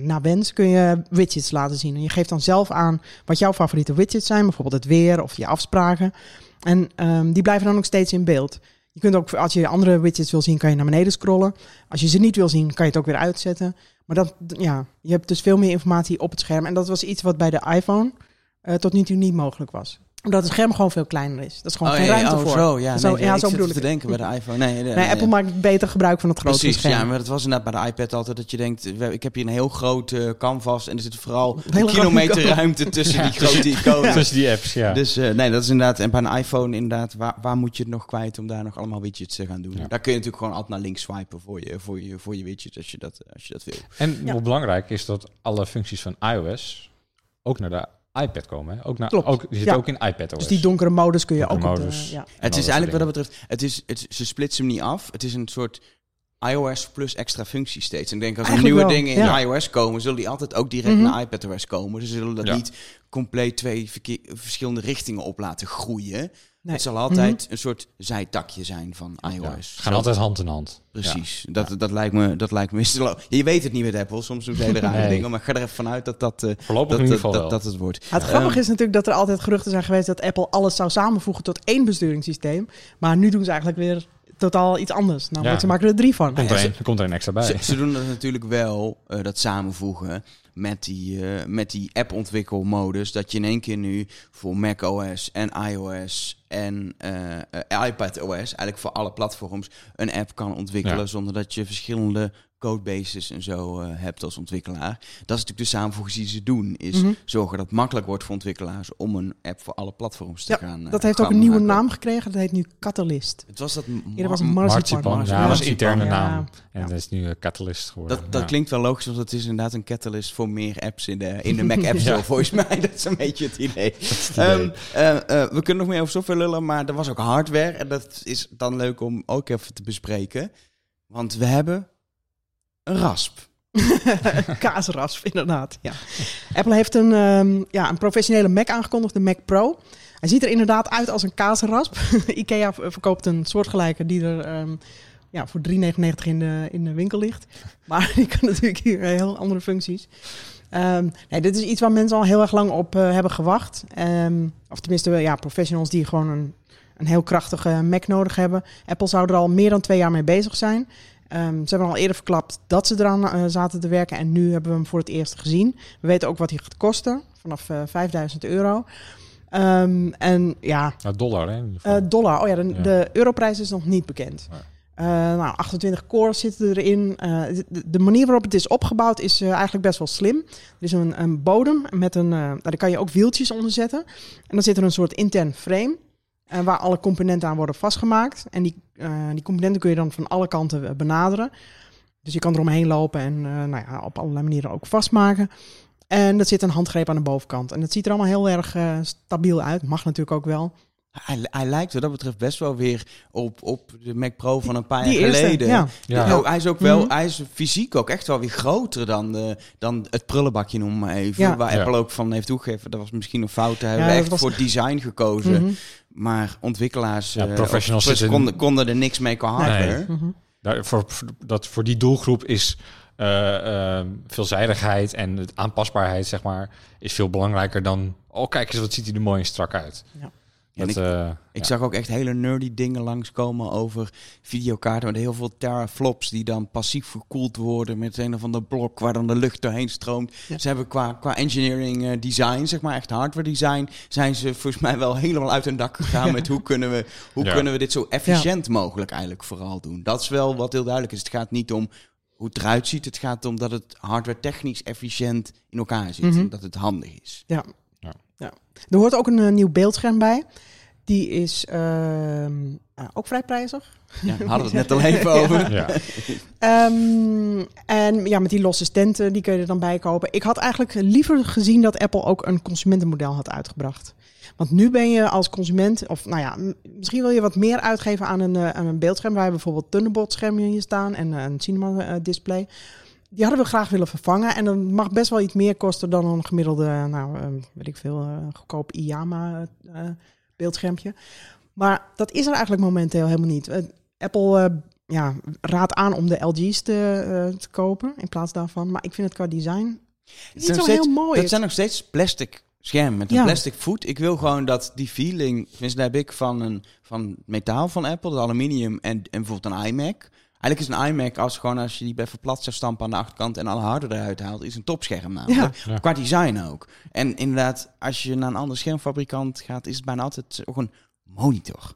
Speaker 2: naar wens, kun je widgets laten zien. En je geeft dan zelf aan wat jouw favoriete widgets zijn, bijvoorbeeld het weer of je afspraken. En ehm, die blijven dan ook steeds in beeld. Je kunt ook, als je andere widgets wil zien, kan je naar beneden scrollen. Als je ze niet wil zien, kan je het ook weer uitzetten. Maar dat, ja, je hebt dus veel meer informatie op het scherm. En dat was iets wat bij de iPhone eh, tot nu toe niet mogelijk was. Omdat het scherm gewoon veel kleiner is. Dat is gewoon
Speaker 1: oh,
Speaker 2: geen
Speaker 1: ja,
Speaker 2: ruimte
Speaker 1: oh,
Speaker 2: voor.
Speaker 1: zo, ja.
Speaker 2: Zo-
Speaker 1: nee,
Speaker 2: ja,
Speaker 1: ik
Speaker 2: zo bedoel
Speaker 1: te
Speaker 2: ik.
Speaker 1: denken bij de iPhone. Nee, nee,
Speaker 2: Nee,
Speaker 1: nee.
Speaker 2: Apple maakt beter gebruik van het grotere
Speaker 1: Precies,
Speaker 2: scherm.
Speaker 1: ja, maar dat was inderdaad bij de iPad altijd dat je denkt, ik heb hier een heel groot eh, canvas en er zit vooral een kilometer
Speaker 2: grote
Speaker 1: ruimte tussen
Speaker 3: Ja.
Speaker 1: die grote iconen.
Speaker 3: Tussen die apps, ja.
Speaker 1: Dus eh, nee, dat is inderdaad, en bij een iPhone inderdaad, waar, waar moet je het nog kwijt om daar nog allemaal widgets te gaan doen?
Speaker 3: Ja.
Speaker 1: Daar kun je natuurlijk gewoon altijd naar links swipen voor je, voor je, voor je widgets als je dat, als je dat wil.
Speaker 3: En
Speaker 2: Ja.
Speaker 3: hoe belangrijk is dat alle functies van iOS ook naar de iPad komen. Hè? Ook naar,
Speaker 2: Klopt.
Speaker 3: ook, die zit
Speaker 2: Ja.
Speaker 3: ook in iPad OS.
Speaker 2: Dus die donkere modus kun je
Speaker 3: Donkere
Speaker 2: ook op
Speaker 3: modus.
Speaker 2: de... Ja.
Speaker 1: Het is eigenlijk wat dat betreft, het is, het, ze splitsen hem niet af. Het is een soort iOS plus extra functies steeds. En ik denk als er
Speaker 2: Eigenlijk
Speaker 1: nieuwe
Speaker 2: wel,
Speaker 1: dingen in
Speaker 2: ja.
Speaker 1: iOS komen, zullen die altijd ook direct
Speaker 2: Mhm.
Speaker 1: naar iPadOS komen. Ze zullen dat
Speaker 3: Ja.
Speaker 1: niet compleet twee verkeer- verschillende richtingen op laten groeien.
Speaker 2: Nee.
Speaker 1: Het zal altijd een soort zijtakje zijn van
Speaker 3: Ja,
Speaker 1: iOS.
Speaker 3: gaan altijd hand in hand.
Speaker 1: Precies. Dat, dat lijkt me, dat lijkt me. Je weet het niet met Apple. Soms doen ze hele rare
Speaker 3: Nee.
Speaker 1: dingen. Maar ik ga er even vanuit dat dat, eh,
Speaker 3: Voorlopig
Speaker 1: dat,
Speaker 3: in ieder
Speaker 1: dat,
Speaker 3: geval
Speaker 1: dat,
Speaker 3: wel.
Speaker 1: dat het wordt.
Speaker 2: Het grappige
Speaker 1: Ehm,
Speaker 2: is natuurlijk dat er altijd geruchten zijn geweest dat Apple alles zou samenvoegen tot één besturingssysteem. Maar nu doen ze eigenlijk weer totaal iets anders. Namelijk,
Speaker 3: Ja.
Speaker 2: ze maken er drie van.
Speaker 3: Komt er, een, er komt er een extra bij.
Speaker 1: Ze, ze doen dat natuurlijk wel, eh, dat samenvoegen met die, eh, met die app-ontwikkelmodus. Dat je in één keer nu voor macOS en iOS en eh iPadOS, eigenlijk voor alle platforms, een app kan ontwikkelen.
Speaker 3: Ja.
Speaker 1: Zonder dat je verschillende codebases en zo eh, hebt als ontwikkelaar. Dat is natuurlijk de samenvoeging die ze doen. Is
Speaker 2: Mhm.
Speaker 1: zorgen dat het makkelijk wordt voor ontwikkelaars om een app voor alle platforms te
Speaker 2: Ja,
Speaker 1: gaan. eh,
Speaker 2: Dat heeft ook een nieuwe naam gekregen. Dat heet nu Catalyst.
Speaker 1: Het was dat.
Speaker 2: Eerder was Marzipan.
Speaker 3: Marzipan, ja, dat was een interne
Speaker 2: Ja.
Speaker 3: naam. En
Speaker 2: Ja.
Speaker 3: dat is nu een Catalyst geworden.
Speaker 1: Dat, dat
Speaker 3: Ja.
Speaker 1: klinkt wel logisch, want het is inderdaad een catalyst voor meer apps in de, in de Mac App Store,
Speaker 3: Ja.
Speaker 1: volgens mij. Dat is een beetje het idee.
Speaker 3: het
Speaker 1: Ehm,
Speaker 3: idee.
Speaker 1: eh, eh, we kunnen nog meer over software lullen, maar er was ook hardware. En dat is dan leuk om ook even te bespreken. Want we hebben een rasp.
Speaker 2: Kaasrasp, inderdaad. Ja. Apple heeft een, ehm, ja, een professionele Mac aangekondigd, de Mac Pro. Hij ziet er inderdaad uit als een kaasrasp. IKEA verkoopt een soortgelijke die er ehm, ja, voor 3,99 in de, in de winkel ligt. Maar die kan natuurlijk hier heel andere functies. Ehm, nee, dit is iets waar mensen al heel erg lang op eh, hebben gewacht. Of tenminste, ja, professionals die gewoon een, een heel krachtige Mac nodig hebben. Apple zou er al meer dan twee jaar mee bezig zijn. Ehm, ze hebben al eerder verklapt dat ze eraan eh, zaten te werken. En nu hebben we hem voor het eerst gezien. We weten ook wat hij gaat kosten. Vanaf eh 5000 euro. Ehm, en ja,
Speaker 3: Nou, dollar, hè?
Speaker 2: eh, dollar. Oh ja, de,
Speaker 3: Ja.
Speaker 2: de europrijs is nog niet bekend.
Speaker 3: Nee.
Speaker 2: Eh, nou, 28 cores zitten erin. Eh, de, de manier waarop het is opgebouwd is eh, eigenlijk best wel slim. Er is een, een bodem met een. eh, nou, daar kan je ook wieltjes onder zetten. En dan zit er een soort intern frame. eh, waar alle componenten aan worden vastgemaakt. En die, eh, die componenten kun je dan van alle kanten eh, benaderen. Dus je kan eromheen lopen en eh, nou ja, op allerlei manieren ook vastmaken. En er zit een handgreep aan de bovenkant. En het ziet er allemaal heel erg stabiel uit. Mag natuurlijk ook wel.
Speaker 1: Hij, hij lijkt wat dat betreft best wel weer op, op de Mac Pro van een paar
Speaker 2: Die
Speaker 1: jaar
Speaker 2: eerste,
Speaker 1: geleden.
Speaker 2: ja.
Speaker 3: ja.
Speaker 1: Ja, hij is ook wel,
Speaker 2: Mhm.
Speaker 1: hij is fysiek ook echt wel weer groter dan, de, dan het prullenbakje, noem maar even.
Speaker 2: Ja.
Speaker 1: Waar
Speaker 3: Ja.
Speaker 1: Apple ook van heeft toegegeven. Dat was misschien een fout. Hebben we
Speaker 2: dat
Speaker 1: echt
Speaker 2: was-
Speaker 1: voor design gekozen.
Speaker 2: Mhm.
Speaker 1: Maar ontwikkelaars
Speaker 3: Ja,
Speaker 1: eh,
Speaker 3: professionals
Speaker 1: konden, konden er niks mee qua hardware.
Speaker 2: Mhm.
Speaker 3: Daar, voor, dat, voor die doelgroep is eh, eh, veelzijdigheid en het aanpasbaarheid, zeg maar, is veel belangrijker dan... Oh, kijk eens, wat ziet hij er mooi en strak uit.
Speaker 2: Ja.
Speaker 3: Dat,
Speaker 1: en ik,
Speaker 3: eh,
Speaker 1: ik
Speaker 3: ja.
Speaker 1: zag ook echt hele nerdy dingen langskomen over videokaarten met heel veel teraflops die dan passief gekoeld worden met een of ander blok waar dan de lucht doorheen stroomt.
Speaker 2: Ja.
Speaker 1: Ze hebben qua, qua engineering eh, design, zeg maar echt hardware design, zijn ze volgens mij wel helemaal uit hun dak gegaan met hoe kunnen we, hoe
Speaker 3: Ja.
Speaker 1: kunnen we dit zo efficiënt mogelijk eigenlijk vooral doen. Dat is wel wat heel duidelijk is. Het gaat niet om hoe het eruit ziet, het gaat om dat het hardware technisch efficiënt in elkaar zit
Speaker 2: Mhm.
Speaker 1: en dat het handig is.
Speaker 2: Ja.
Speaker 3: Ja.
Speaker 2: Er hoort ook een eh, nieuw beeldscherm bij. Die is ehm, ook vrij prijzig.
Speaker 1: Ja, we hadden het net al even over.
Speaker 3: Ja.
Speaker 2: Ehm, en ja, met die losse stenten, die kun je er dan bij kopen. Ik had eigenlijk liever gezien dat Apple ook een consumentenmodel had uitgebracht. Want nu ben je als consument, of nou ja, misschien wil je wat meer uitgeven aan een, eh, aan een beeldscherm. Wij hebben bijvoorbeeld Thunderbolt schermen hier staan en eh, een cinema eh, display. Die hadden we graag willen vervangen. En dan mag best wel iets meer kosten dan een gemiddelde, nou, eh, weet ik veel, eh, goedkoop IAMA eh, beeldschermpje. Maar dat is er eigenlijk momenteel helemaal niet. Eh, Apple eh, ja, raadt aan om de LG's te, eh, te kopen in plaats daarvan. Maar ik vind het qua design niet zo
Speaker 1: steeds-
Speaker 2: heel mooi.
Speaker 1: Dat zijn nog steeds plastic schermen met een
Speaker 2: Ja.
Speaker 1: plastic voet. Ik wil gewoon dat die feeling, tenminste dat heb ik van, een, van metaal van Apple, het aluminium en, en bijvoorbeeld een iMac. Eigenlijk is een iMac, als, gewoon als je die bij verplat zou stampen aan de achterkant en alle hardware eruit haalt, is een topscherm namelijk.
Speaker 2: Ja.
Speaker 3: Ja.
Speaker 1: Qua design ook. En inderdaad, als je naar een andere schermfabrikant gaat, is het bijna altijd ook een monitor.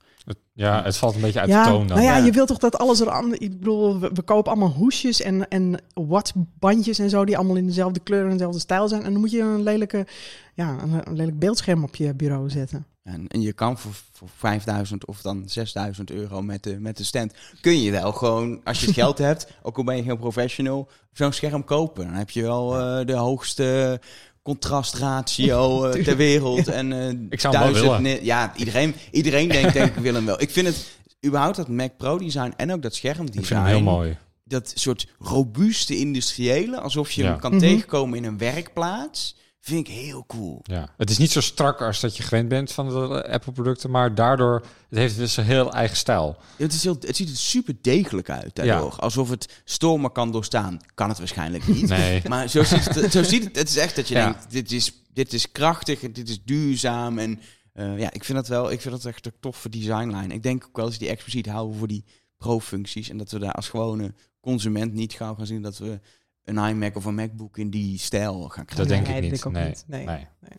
Speaker 3: Ja, het valt een beetje uit
Speaker 2: ja,
Speaker 3: de toon dan.
Speaker 2: nou ja,
Speaker 1: Ja.
Speaker 2: je wilt toch dat alles er aan. Ik bedoel, we, we kopen allemaal hoesjes en, en wattsbandjes en zo, die allemaal in dezelfde kleur en dezelfde stijl zijn. En dan moet je een lelijke, ja, een, een lelijk beeldscherm op je bureau zetten.
Speaker 1: En, en je kan voor, voor 5000 of dan 6000 euro met de, met de stand, kun je wel gewoon, als je het geld hebt, ook al ben je geen professional, zo'n scherm kopen. Dan heb je wel eh, de hoogste contrastratio eh, ter wereld. En, eh,
Speaker 3: Ik zou hem wel
Speaker 1: duizend Ja, iedereen, iedereen denkt denk ik wil hem wel. Ik vind het überhaupt dat Mac Pro design en ook dat schermdesign.
Speaker 3: Ik vind hem heel mooi.
Speaker 1: Dat soort robuuste industriële, alsof je
Speaker 3: Ja.
Speaker 1: hem kan
Speaker 2: Mhm.
Speaker 1: tegenkomen in een werkplaats, vind ik heel cool.
Speaker 3: Ja. Het is niet zo strak als dat je gewend bent van de Apple-producten, maar daardoor het heeft dus een heel eigen stijl.
Speaker 1: Het, is heel, het ziet er super degelijk uit daardoor. Alsof het stormen kan doorstaan. Kan het waarschijnlijk niet.
Speaker 3: Nee.
Speaker 1: Maar zo ziet het, zo ziet het. Het is echt dat je
Speaker 3: Ja.
Speaker 1: denkt, dit is, dit is krachtig en dit is duurzaam. En eh, ja, ik vind dat wel, ik vind dat echt een toffe designlijn. Ik denk ook wel eens die expliciet houden voor die pro-functies. En dat we daar als gewone consument niet gauw gaan zien dat we een iMac of een MacBook in die stijl gaan krijgen.
Speaker 3: Dat denk
Speaker 2: Nee,
Speaker 3: ik
Speaker 2: dat
Speaker 3: niet.
Speaker 2: denk ik ook
Speaker 3: nee.
Speaker 2: niet. Nee.
Speaker 3: Nee.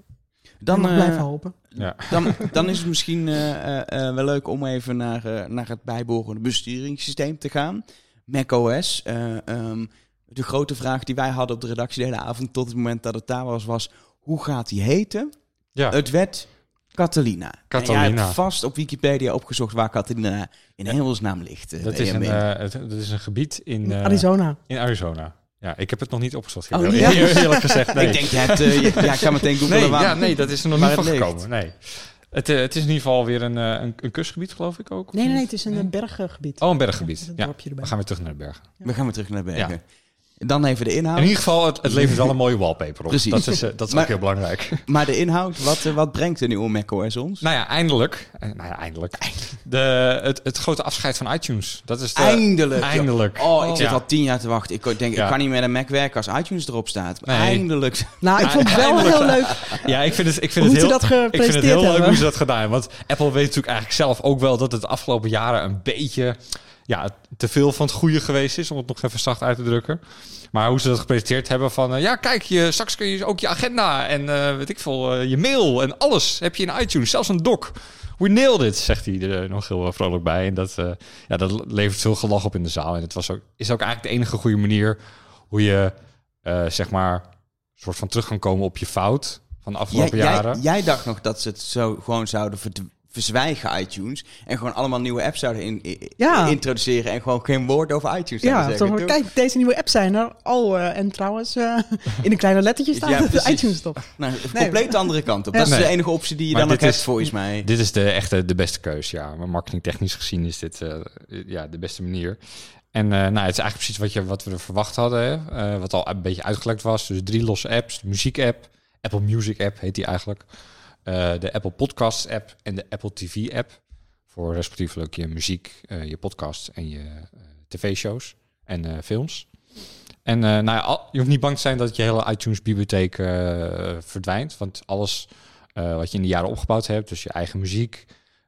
Speaker 1: Dan,
Speaker 2: Dan
Speaker 1: eh,
Speaker 2: blijven hopen.
Speaker 3: Ja.
Speaker 1: dan, dan is het misschien eh, eh, wel leuk om even naar, eh, naar het bijbehorende besturingssysteem te gaan. macOS. Eh, ehm, de grote vraag die wij hadden op de redactie de hele avond tot het moment dat het daar was, was hoe gaat die heten?
Speaker 3: Ja,
Speaker 1: Het werd Catalina.
Speaker 3: Catalina.
Speaker 1: En jij hebt vast op Wikipedia opgezocht waar Catalina in hemelsnaam ligt.
Speaker 3: dat is, een, eh, het, dat is een gebied in, eh,
Speaker 2: Arizona.
Speaker 3: in Arizona. Ja, ik heb het nog niet opgezocht.
Speaker 1: Oh, ja.
Speaker 3: eerlijk gezegd, nee.
Speaker 1: Ik denk, je hebt, eh, je- ja, ik ga meteen googlen
Speaker 3: nee,
Speaker 1: waar.
Speaker 3: ja, nee, dat is er nog niet van gekomen. Nee. Het, eh, het is in ieder geval weer een, eh, een, een kustgebied, geloof ik ook.
Speaker 2: Nee, nee, nee, het is een berggebied.
Speaker 3: Oh, een berggebied.
Speaker 2: Ja, een
Speaker 3: Ja, we gaan weer terug naar de bergen.
Speaker 1: We gaan weer terug naar Bergen. Dan even de inhoud.
Speaker 3: In ieder geval, het, het levert wel een mooie wallpaper op.
Speaker 1: Precies.
Speaker 3: Dat is, eh, dat is
Speaker 1: Maar-
Speaker 3: ook heel belangrijk.
Speaker 1: Maar de inhoud, wat, eh, wat brengt de nieuwe macOS ons?
Speaker 3: Nou ja, eindelijk. eh, Nou ja, eindelijk. De, het, het grote afscheid van iTunes. Dat is de,
Speaker 1: Eindelijk.
Speaker 3: Eindelijk.
Speaker 1: Oh, ik zit
Speaker 3: Ja.
Speaker 1: al tien jaar te wachten. Ik denk,
Speaker 3: Ja.
Speaker 1: ik kan niet met een Mac werken als iTunes erop staat.
Speaker 3: Nee.
Speaker 1: Eindelijk.
Speaker 2: Nou, ik vond het wel
Speaker 3: Eindelijk.
Speaker 2: heel leuk
Speaker 3: Ja, ik vind het, ik vind
Speaker 2: hoe
Speaker 3: het heel,
Speaker 2: dat
Speaker 3: ik vind het heel leuk hoe ze dat gedaan hebben. Want Apple weet natuurlijk eigenlijk zelf ook wel dat het de afgelopen jaren een beetje ja, te veel van het goede geweest is, om het nog even zacht uit te drukken. Maar hoe ze dat gepresenteerd hebben van, eh, ja kijk, je, straks kun je ook je agenda en eh, weet ik veel, eh, je mail en alles heb je in iTunes, zelfs een doc. We nailed it, zegt hij er nog heel vrolijk bij. En dat, ja, dat levert veel gelach op in de zaal. En het was ook, is ook eigenlijk de enige goede manier hoe je, zeg maar, soort van terug kan komen op je fout van de
Speaker 1: Jij,
Speaker 3: afgelopen jaren.
Speaker 1: jij, jij dacht nog dat ze het zo gewoon zouden verd- verzwijgen, iTunes. En gewoon allemaal nieuwe apps zouden in,
Speaker 2: Ja.
Speaker 1: introduceren. En gewoon geen woord over iTunes zouden
Speaker 2: Ja,
Speaker 1: zeggen.
Speaker 2: toch,
Speaker 1: Toen-
Speaker 2: kijk, deze nieuwe apps zijn er. Oh, eh, en trouwens, eh, in de kleine lettertjes staat
Speaker 1: Ja, precies.
Speaker 2: iTunes top.
Speaker 1: Nou, een
Speaker 2: Nee.
Speaker 1: compleet de andere kant op.
Speaker 2: Ja.
Speaker 1: Dat is de enige optie die je
Speaker 3: Maar
Speaker 1: dan nog
Speaker 3: dit
Speaker 1: hebt,
Speaker 3: is-
Speaker 1: volgens mij.
Speaker 3: Dit is de echte de beste keus, ja. Maar marketingtechnisch gezien is dit eh, ja, de beste manier. En eh, nou, het is eigenlijk precies wat, je, wat we er verwacht hadden. Hè? Eh, wat al een beetje uitgelekt was. Dus drie losse apps. De muziek-app, Apple Music app heet die eigenlijk. Eh, de Apple Podcasts app en de Apple TV app. Voor respectievelijk je muziek, eh, je podcast en je eh, tv-shows en films. En nou ja, je hoeft niet bang te zijn dat je hele iTunes-bibliotheek verdwijnt. Want alles wat je in de jaren opgebouwd hebt, dus je eigen muziek,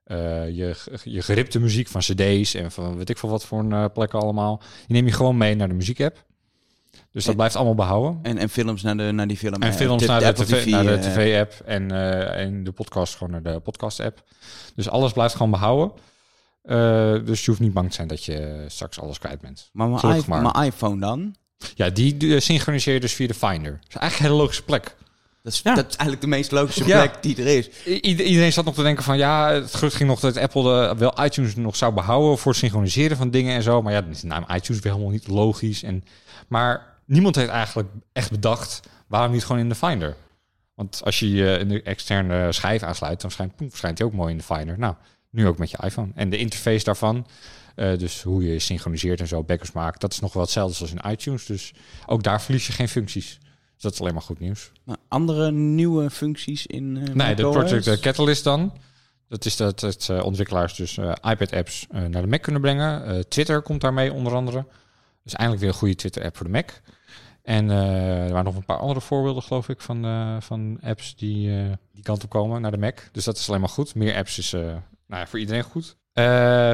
Speaker 3: je, je geripte muziek van cd's en van weet ik veel wat voor plekken allemaal, die neem je gewoon mee naar de muziek-app. Dus dat
Speaker 1: En-
Speaker 3: blijft allemaal behouden.
Speaker 1: En, en films naar, de, naar die film.
Speaker 3: En
Speaker 1: eh,
Speaker 3: films
Speaker 1: de-
Speaker 3: naar,
Speaker 1: de
Speaker 3: TV, naar de
Speaker 1: eh,
Speaker 3: tv-app en, eh, en de podcast gewoon naar de podcast-app. Dus alles blijft gewoon behouden. Eh, dus je hoeft niet bang te zijn dat je straks alles kwijt bent.
Speaker 1: Maar mijn,
Speaker 3: maar.
Speaker 1: iPhone dan?
Speaker 3: Ja, die synchroniseer je dus via de Finder. Dat is eigenlijk een hele logische plek.
Speaker 1: Dat is,
Speaker 2: Ja.
Speaker 1: dat is eigenlijk de meest logische
Speaker 3: Ja.
Speaker 1: plek die er is.
Speaker 3: I- iedereen zat nog te denken van ja, het gerucht ging nog dat Apple de, wel iTunes nog zou behouden voor het synchroniseren van dingen en zo. Maar ja, dan is de naam iTunes weer helemaal niet logisch. En, maar niemand heeft eigenlijk echt bedacht waarom niet gewoon in de Finder. Want als je je een externe schijf aansluit, dan poem, verschijnt hij ook mooi in de Finder. Nou, nu ook met je iPhone. En de interface daarvan, eh, dus hoe je synchroniseert en zo, backups maakt, dat is nog wel hetzelfde als in iTunes. Dus ook daar verlies je geen functies. Dus dat is alleen maar goed nieuws.
Speaker 1: Nou, andere nieuwe functies in eh
Speaker 3: Nee, de? Project Catalyst dan. Dat is dat het eh, ontwikkelaars dus iPad-apps naar de Mac kunnen brengen. Twitter komt daarmee onder andere. Dus eindelijk weer een goede Twitter-app voor de Mac. En eh, er waren nog een paar andere voorbeelden, geloof ik, van, eh, van apps die eh, die kant op komen naar de Mac. Dus dat is alleen maar goed. Meer apps is nou ja, voor iedereen goed.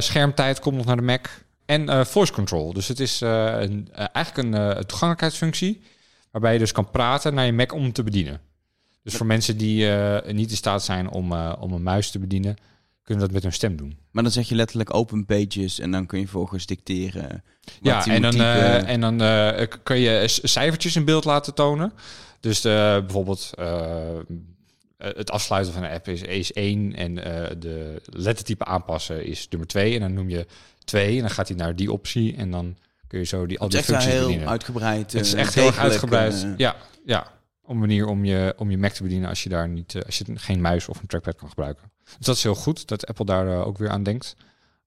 Speaker 3: Schermtijd komt nog naar de Mac. En voice control. Dus het is een, eigenlijk een toegankelijkheidsfunctie. Waarbij je dus kan praten naar je Mac om te bedienen. Dus voor mensen die niet in staat zijn om, om een muis te bedienen, kunnen dat met hun stem doen.
Speaker 1: Maar dan zeg je letterlijk open pages en dan kun je volgens dicteren.
Speaker 3: Ja, en dan, eh, en dan eh, kun je cijfertjes in beeld laten tonen. Dus eh, bijvoorbeeld het afsluiten van een app is, is 1 en de lettertype aanpassen is nummer 2. En dan noem je 2 en dan gaat hij naar die optie en dan kun je zo die, al
Speaker 1: het is
Speaker 3: die
Speaker 1: echt
Speaker 3: functies
Speaker 1: heel
Speaker 3: bedienen.
Speaker 1: uitgebreid.
Speaker 3: Het is echt heel erg uitgebreid. ja, ja. Een manier om je, om je Mac te bedienen als je daar niet, eh, als je geen muis of een trackpad kan gebruiken. Dus dat is heel goed dat Apple daar eh, ook weer aan denkt.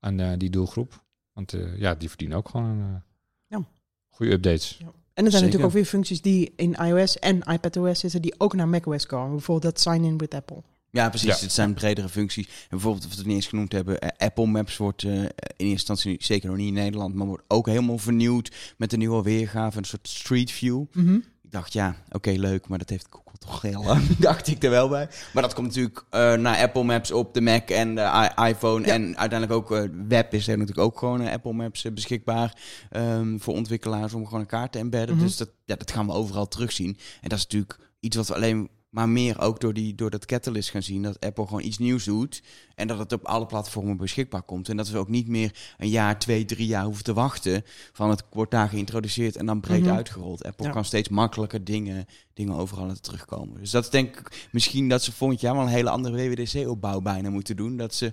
Speaker 3: Aan eh, die doelgroep. Want eh, ja, die verdienen ook gewoon een, eh,
Speaker 2: Ja.
Speaker 3: goede updates.
Speaker 2: En er zijn
Speaker 1: Zeker.
Speaker 2: natuurlijk ook weer functies die in iOS en iPadOS zitten, die ook naar macOS komen. Bijvoorbeeld dat sign-in with Apple.
Speaker 1: Ja, precies.
Speaker 3: Ja.
Speaker 1: Het zijn bredere functies. En bijvoorbeeld, wat we het niet eens genoemd hebben, Apple Maps wordt eh, in eerste instantie zeker nog niet in Nederland, maar wordt ook helemaal vernieuwd met een nieuwe weergave, een soort Street View. Ik dacht, ja, oké, leuk, maar dat heeft Google toch heel lang, dacht ik er wel bij. Maar dat komt natuurlijk eh, naar Apple Maps op de Mac en de iPhone.
Speaker 2: Ja.
Speaker 1: En uiteindelijk ook eh, web is er natuurlijk ook gewoon eh, Apple Maps beschikbaar ehm, voor ontwikkelaars om gewoon een kaart te embedden.
Speaker 2: Mhm.
Speaker 1: Dus dat, ja, dat gaan we overal terugzien. En dat is natuurlijk iets wat we alleen Maar meer ook door, die, door dat catalyst gaan zien dat Apple gewoon iets nieuws doet. En dat het op alle platformen beschikbaar komt. En dat we ook niet meer een jaar, twee, drie jaar hoeven te wachten. Van het wordt daar geïntroduceerd en dan breed
Speaker 2: Mhm.
Speaker 1: uitgerold. Apple
Speaker 2: Ja.
Speaker 1: kan steeds makkelijker dingen, dingen overal laten terugkomen. Dus dat is denk ik misschien dat ze volgend jaar wel een hele andere WWDC-opbouw bijna moeten doen. Dat ze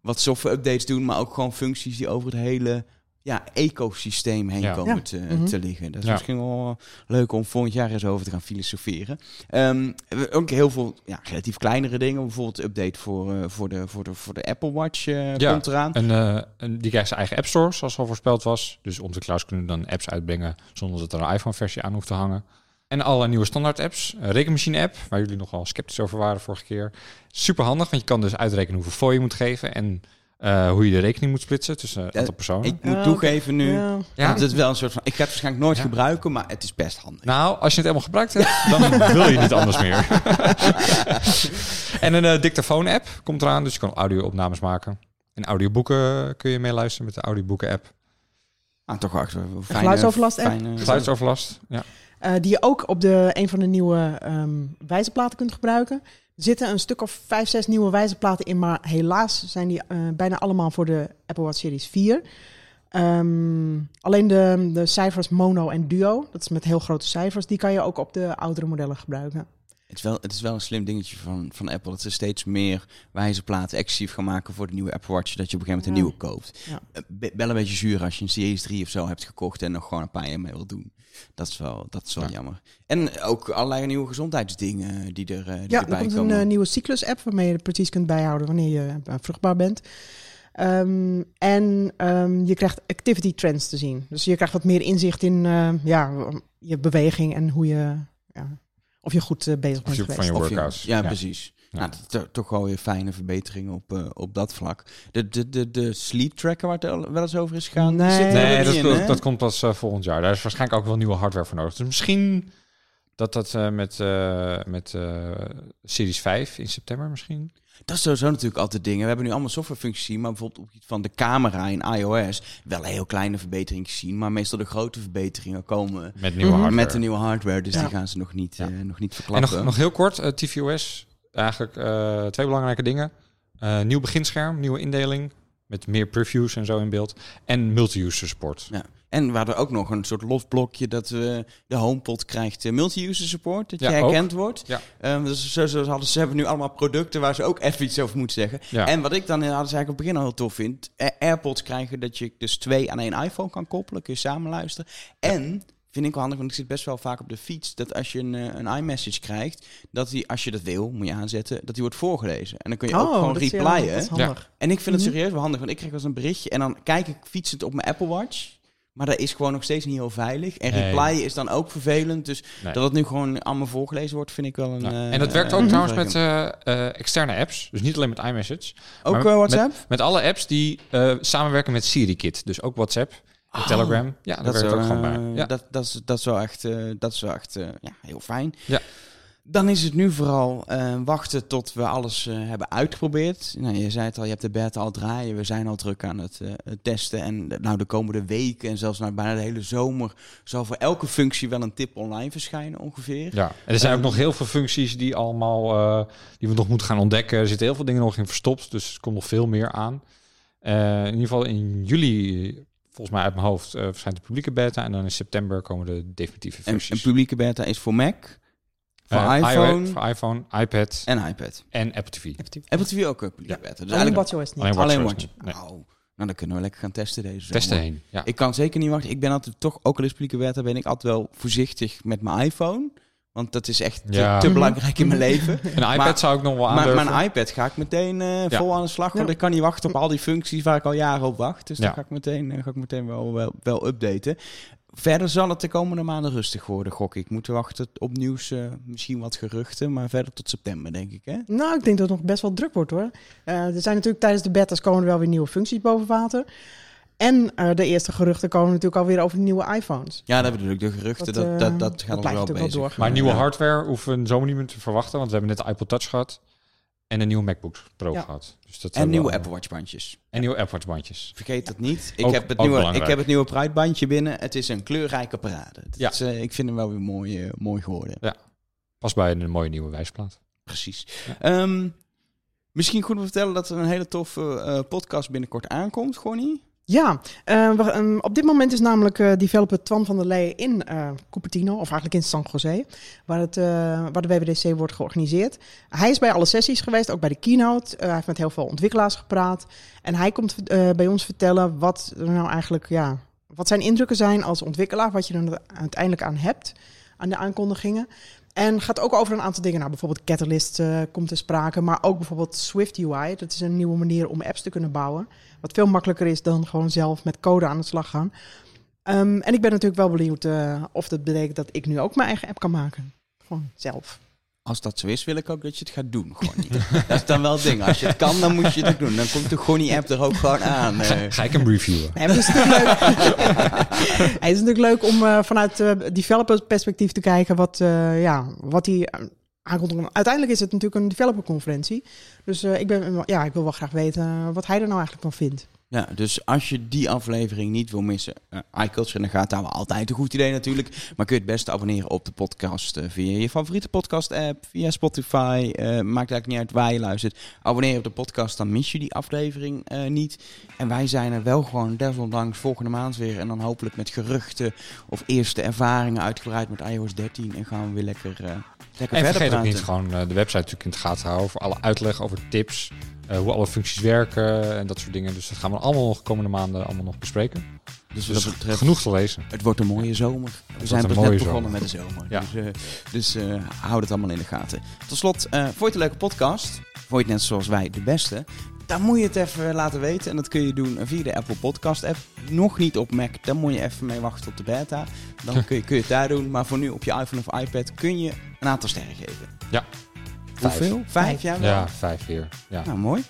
Speaker 1: wat software updates doen, maar ook gewoon functies die over het hele ja, ecosysteem heen
Speaker 3: Ja.
Speaker 1: komen
Speaker 2: Ja.
Speaker 1: te,
Speaker 2: Mhm.
Speaker 1: te liggen. Dat is
Speaker 3: Ja.
Speaker 1: misschien wel leuk om volgend jaar eens over te gaan filosoferen. Ehm, we- ook heel veel ja, relatief kleinere dingen. Bijvoorbeeld update voor, eh, voor, de, voor, de, voor de Apple Watch eh,
Speaker 3: Ja.
Speaker 1: komt eraan.
Speaker 3: En, eh, en die krijgt zijn eigen App Store, zoals al voorspeld was. Dus onze clouds kunnen dan apps uitbrengen zonder dat er een iPhone-versie aan hoeft te hangen. En alle nieuwe standaard-apps. Een rekenmachine-app, waar jullie nogal sceptisch over waren vorige keer. Super handig, want je kan dus uitrekenen hoeveel fooi je moet geven en eh, hoe je de rekening moet splitsen tussen een aantal personen.
Speaker 1: Ik moet
Speaker 2: Ja,
Speaker 1: toegeven nu,
Speaker 2: Ja.
Speaker 3: ja.
Speaker 1: dat het wel een soort van... Ik ga het waarschijnlijk nooit
Speaker 3: Ja.
Speaker 1: gebruiken, maar het is best handig.
Speaker 3: Nou, als je het helemaal gebruikt hebt, dan wil je niet anders meer. en een eh, dictafoon-app komt eraan, dus je kan audio-opnames maken. En audioboeken kun je meeluisteren met de audioboeken-app.
Speaker 1: Ah, toch wacht. we- we- fijne-
Speaker 2: geluidsoverlast-app?
Speaker 3: Geluidsoverlast, ja.
Speaker 2: Eh, die je ook op de, een van de nieuwe ehm wijzerplaten kunt gebruiken. Zitten een stuk of vijf, zes nieuwe wijzerplaten in, maar helaas zijn die eh, bijna allemaal voor de Apple Watch Series 4. Ehm, alleen de, de cijfers mono en duo, dat is met heel grote cijfers, die kan je ook op de oudere modellen gebruiken.
Speaker 1: Het is, wel, het is wel een slim dingetje van, van Apple. Dat ze steeds meer wijze platen exclusief gaan maken voor de nieuwe Apple Watch. Dat je op een gegeven moment een
Speaker 2: Ja.
Speaker 1: nieuwe koopt.
Speaker 2: Ja.
Speaker 1: Eh, be- Wel een beetje zuur als je een Series 3 of zo hebt gekocht en nog gewoon een paar jaar mee wil doen. Dat is wel, dat is wel
Speaker 3: Ja.
Speaker 1: jammer. En ook allerlei nieuwe gezondheidsdingen die, er, eh, die
Speaker 2: Ja, er komt een eh, nieuwe cyclus-app waarmee je precies kunt bijhouden wanneer je eh, vruchtbaar bent. Ehm, en ehm, je krijgt activity trends te zien. Dus je krijgt wat meer inzicht in eh, ja, je beweging en hoe je, ja, of je goed eh, bezig bent geweest.
Speaker 3: van je workouts.
Speaker 1: ja, precies.
Speaker 3: Ja.
Speaker 1: Nou, toch wel weer fijne verbeteringen op, eh, op dat vlak. De, de, de, de sleep tracker waar het wel eens over is gegaan,
Speaker 2: Nee.
Speaker 1: zit er
Speaker 3: Nee,
Speaker 1: niet
Speaker 3: dat,
Speaker 1: in,
Speaker 3: dat,
Speaker 1: hè?
Speaker 3: dat komt pas eh, volgend jaar. Daar is waarschijnlijk ook wel nieuwe hardware voor nodig. Dus misschien dat dat eh, met, eh, met eh, Series 5 in september misschien.
Speaker 1: Dat is sowieso natuurlijk altijd dingen. We hebben nu allemaal softwarefuncties gezien, maar bijvoorbeeld op van de camera in iOS wel heel kleine verbeteringen gezien, maar meestal de grote verbeteringen komen
Speaker 3: Met nieuwe
Speaker 2: Mhm.
Speaker 3: hardware.
Speaker 1: met de nieuwe hardware, dus
Speaker 2: Ja.
Speaker 1: die gaan ze nog niet,
Speaker 3: Ja.
Speaker 1: eh, nog niet
Speaker 3: En
Speaker 1: verklappen.
Speaker 3: nog, nog heel kort, eh, tvOS. Eigenlijk eh, twee belangrijke dingen. Eh, nieuw beginscherm, nieuwe indeling. Met meer previews en zo in beeld. En multi-user support.
Speaker 1: Ja. En we hadden ook nog een soort losblokje dat we de HomePod krijgt eh, multi-user support, dat je
Speaker 3: Ja,
Speaker 1: herkend wordt.
Speaker 3: Ja.
Speaker 1: Ehm, dus zo, zo hadden ze hebben nu allemaal producten waar ze ook even iets over moeten zeggen.
Speaker 3: Ja.
Speaker 1: En wat ik dan inderdaad eigenlijk op het begin al heel tof vind, eh, AirPods krijgen dat je dus twee aan één iPhone kan koppelen, kun je samen luisteren. En vind ik wel handig, want ik zit best wel vaak op de fiets, dat als je een, eh, een iMessage krijgt, dat die, als je dat wil, moet je aanzetten, dat die wordt voorgelezen. En dan kun je ook gewoon
Speaker 2: Oh, dat is, ja,
Speaker 1: replyen.
Speaker 2: dat is handig.
Speaker 1: En ik vind het
Speaker 2: Mhm.
Speaker 1: serieus wel handig, want ik krijg wel eens een berichtje en dan kijk ik fietsend op mijn Apple Watch. Maar dat is gewoon nog steeds niet heel veilig. En
Speaker 3: Nee.
Speaker 1: replyen is dan ook vervelend. Dus
Speaker 3: Nee.
Speaker 1: dat het nu gewoon allemaal voorgelezen wordt, vind ik wel een...
Speaker 3: Ja.
Speaker 1: eh,
Speaker 3: en dat werkt ook trouwens met eh, eh, externe apps. Dus niet alleen met iMessage.
Speaker 1: Ook WhatsApp?
Speaker 3: Met alle apps die samenwerken met SiriKit. Dus ook WhatsApp,
Speaker 1: Oh,
Speaker 3: Telegram. Ja,
Speaker 1: dat,
Speaker 3: werkt
Speaker 1: is
Speaker 3: ook gewoon bij. Ja.
Speaker 1: dat, dat, is, dat is wel echt, dat is wel echt ja, heel fijn.
Speaker 3: Ja.
Speaker 1: Dan is het nu vooral eh, wachten tot we alles eh, hebben uitgeprobeerd. Nou, je zei het al, je hebt de beta al draaien. We zijn al druk aan het, eh, het testen. En nou, de komende weken en zelfs nou, bijna de hele zomer... zal voor elke functie wel een tip online verschijnen ongeveer.
Speaker 3: Ja, en er zijn ook
Speaker 1: Ehm,
Speaker 3: nog heel veel functies die allemaal die we nog moeten gaan ontdekken. Er zitten heel veel dingen nog in verstopt, dus er komt nog veel meer aan. In ieder geval in juli, volgens mij uit mijn hoofd, verschijnt de publieke beta en dan in september komen de definitieve
Speaker 1: En
Speaker 3: versies.
Speaker 1: een publieke beta is voor Mac, voor
Speaker 3: Eh,
Speaker 1: iPhone
Speaker 3: iOS, voor iPhone, iPad
Speaker 1: en iPad.
Speaker 3: en Apple TV.
Speaker 1: Apple TV ook een publieke beta. Dus
Speaker 2: Alleen
Speaker 1: eigenlijk
Speaker 2: WatchOS niet.
Speaker 3: Alleen
Speaker 1: alleen Watch.
Speaker 3: Nee.
Speaker 1: Nou, nou, dan kunnen we lekker gaan testen deze zomer.
Speaker 3: Testen heen. Ja.
Speaker 1: Ik kan zeker niet wachten. Ik ben altijd toch, ook al is publieke beta, ben ik altijd wel voorzichtig met mijn iPhone. Want dat is echt te,
Speaker 3: Ja.
Speaker 1: te belangrijk in mijn leven.
Speaker 3: Een iPad
Speaker 1: Maar-
Speaker 3: zou ik nog wel
Speaker 1: Maar
Speaker 3: aandurven.
Speaker 1: mijn iPad ga ik meteen eh,
Speaker 3: Ja.
Speaker 1: vol aan de slag. Want
Speaker 2: Ja.
Speaker 1: ik kan niet wachten op al die functies waar ik al jaren op wacht. Dus
Speaker 3: Ja.
Speaker 1: dan ga ik meteen, eh, ga ik meteen wel, wel, wel updaten. Verder zal het de komende maanden rustig worden, gok ik. Moeten wachten op nieuws, eh, misschien wat geruchten. Maar verder tot september, denk ik. Hè?
Speaker 2: Nou, ik denk dat het nog best wel druk wordt hoor. Eh, er zijn natuurlijk tijdens de betas komen er wel weer nieuwe functies boven water. En eh, de eerste geruchten komen natuurlijk alweer over de nieuwe iPhones.
Speaker 1: Ja, dat bedoel ik. De geruchten,
Speaker 2: Dat,
Speaker 1: dat, dat, gaat ons
Speaker 2: blijft
Speaker 1: wel
Speaker 2: natuurlijk wel
Speaker 1: bezig.
Speaker 3: maar nieuwe
Speaker 1: Ja.
Speaker 3: hardware hoeven we zo niet meer te verwachten, want we hebben net de iPod Touch gehad en een nieuwe MacBook Pro
Speaker 2: Ja.
Speaker 3: gehad. Dus dat
Speaker 1: En nieuwe
Speaker 3: al-
Speaker 1: Apple Watch bandjes.
Speaker 3: En nieuwe Apple Watch bandjes.
Speaker 1: Vergeet dat niet. Ik,
Speaker 3: Ook-
Speaker 1: heb, het
Speaker 3: ook
Speaker 1: nieuwe, ik heb het nieuwe Pride bandje binnen. Het is een kleurrijke parade. Het
Speaker 3: Ja.
Speaker 1: is, eh, ik vind hem wel weer mooi, eh, mooi geworden.
Speaker 3: Ja. Past bij een mooie nieuwe wijsplaat.
Speaker 1: Precies. Ehm, misschien goed om te vertellen dat er een hele toffe eh, podcast binnenkort aankomt, Gonnie.
Speaker 2: Ja, eh, ehm, op dit moment is namelijk eh, developer Twan van der Lee in eh, Cupertino, of eigenlijk in San Jose, waar, het, waar de WWDC wordt georganiseerd. Hij is bij alle sessies geweest, ook bij de keynote. Hij heeft met heel veel ontwikkelaars gepraat. En hij komt bij ons vertellen wat er nou eigenlijk, ja, wat zijn indrukken zijn als ontwikkelaar, wat je er uiteindelijk aan hebt, aan de aankondigingen. En gaat ook over een aantal dingen. Nou, bijvoorbeeld Catalyst komt ter sprake, maar ook bijvoorbeeld Swift UI. Dat is een nieuwe manier om apps te kunnen bouwen. Wat veel makkelijker is dan gewoon zelf met code aan de slag gaan. Ehm, en ik ben natuurlijk wel benieuwd eh, of dat betekent dat ik nu ook mijn eigen app kan maken. Gewoon zelf.
Speaker 1: Als dat zo is, wil ik ook dat je het gaat doen, Gonnie. dat is dan wel het ding. Als je het kan, dan moet je het doen. Dan komt de Gonnie-app er ook gewoon aan. eh.
Speaker 3: Ga ik hem reviewen?
Speaker 2: Nee, het is natuurlijk leuk. het is natuurlijk leuk om eh, vanuit eh developer perspectief te kijken wat, eh, ja, wat die eh. Uiteindelijk is het natuurlijk een developerconferentie. Dus eh, ik, ben, ja, ik wil wel graag weten wat hij er nou eigenlijk van vindt.
Speaker 1: Ja, dus als je die aflevering niet wil missen, uh, iCulture in de gaten houden, altijd een goed idee natuurlijk. Maar kun je het beste abonneren op de podcast eh, via je favoriete podcast-app, via Spotify. eh, maakt eigenlijk niet uit waar je luistert. Abonneer op de podcast, dan mis je die aflevering niet. En wij zijn er wel gewoon desondanks volgende maand weer. En dan hopelijk met geruchten of eerste ervaringen uitgebreid met iOS 13. En gaan we weer lekker, lekker
Speaker 3: En
Speaker 1: verder
Speaker 3: vergeet ook
Speaker 1: praten.
Speaker 3: niet gewoon de website natuurlijk in de gaten houden voor alle uitleg over tips, eh, hoe alle functies werken en dat soort dingen. Dus dat gaan we allemaal nog de komende maanden allemaal nog bespreken.
Speaker 1: dus
Speaker 3: Dus dat
Speaker 1: betreft,
Speaker 3: genoeg te lezen.
Speaker 1: Het wordt een mooie zomer. We zijn pas net
Speaker 3: zomer.
Speaker 1: begonnen met de zomer.
Speaker 3: Ja.
Speaker 1: Dus, eh, dus eh, houd het allemaal in de gaten. Tot slot, eh vond je het een leuke podcast? Vond je het net zoals wij de beste? Dan moet je het even laten weten. En dat kun je doen via de Apple Podcast app. Nog niet op Mac. Dan moet je even mee wachten op de beta. Dan kun je, kun je het daar doen. Maar voor nu op je iPhone of iPad kun je een aantal sterren geven.
Speaker 3: Ja.
Speaker 1: Hoeveel? Vijf? Ja, wel.
Speaker 3: Ja, vijf weer. Ja.
Speaker 1: Nou, mooi.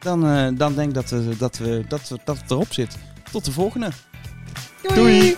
Speaker 1: Dan, eh, dan denk ik dat, we, dat, we, dat, we, dat het erop zit. Tot de volgende.
Speaker 2: Doei.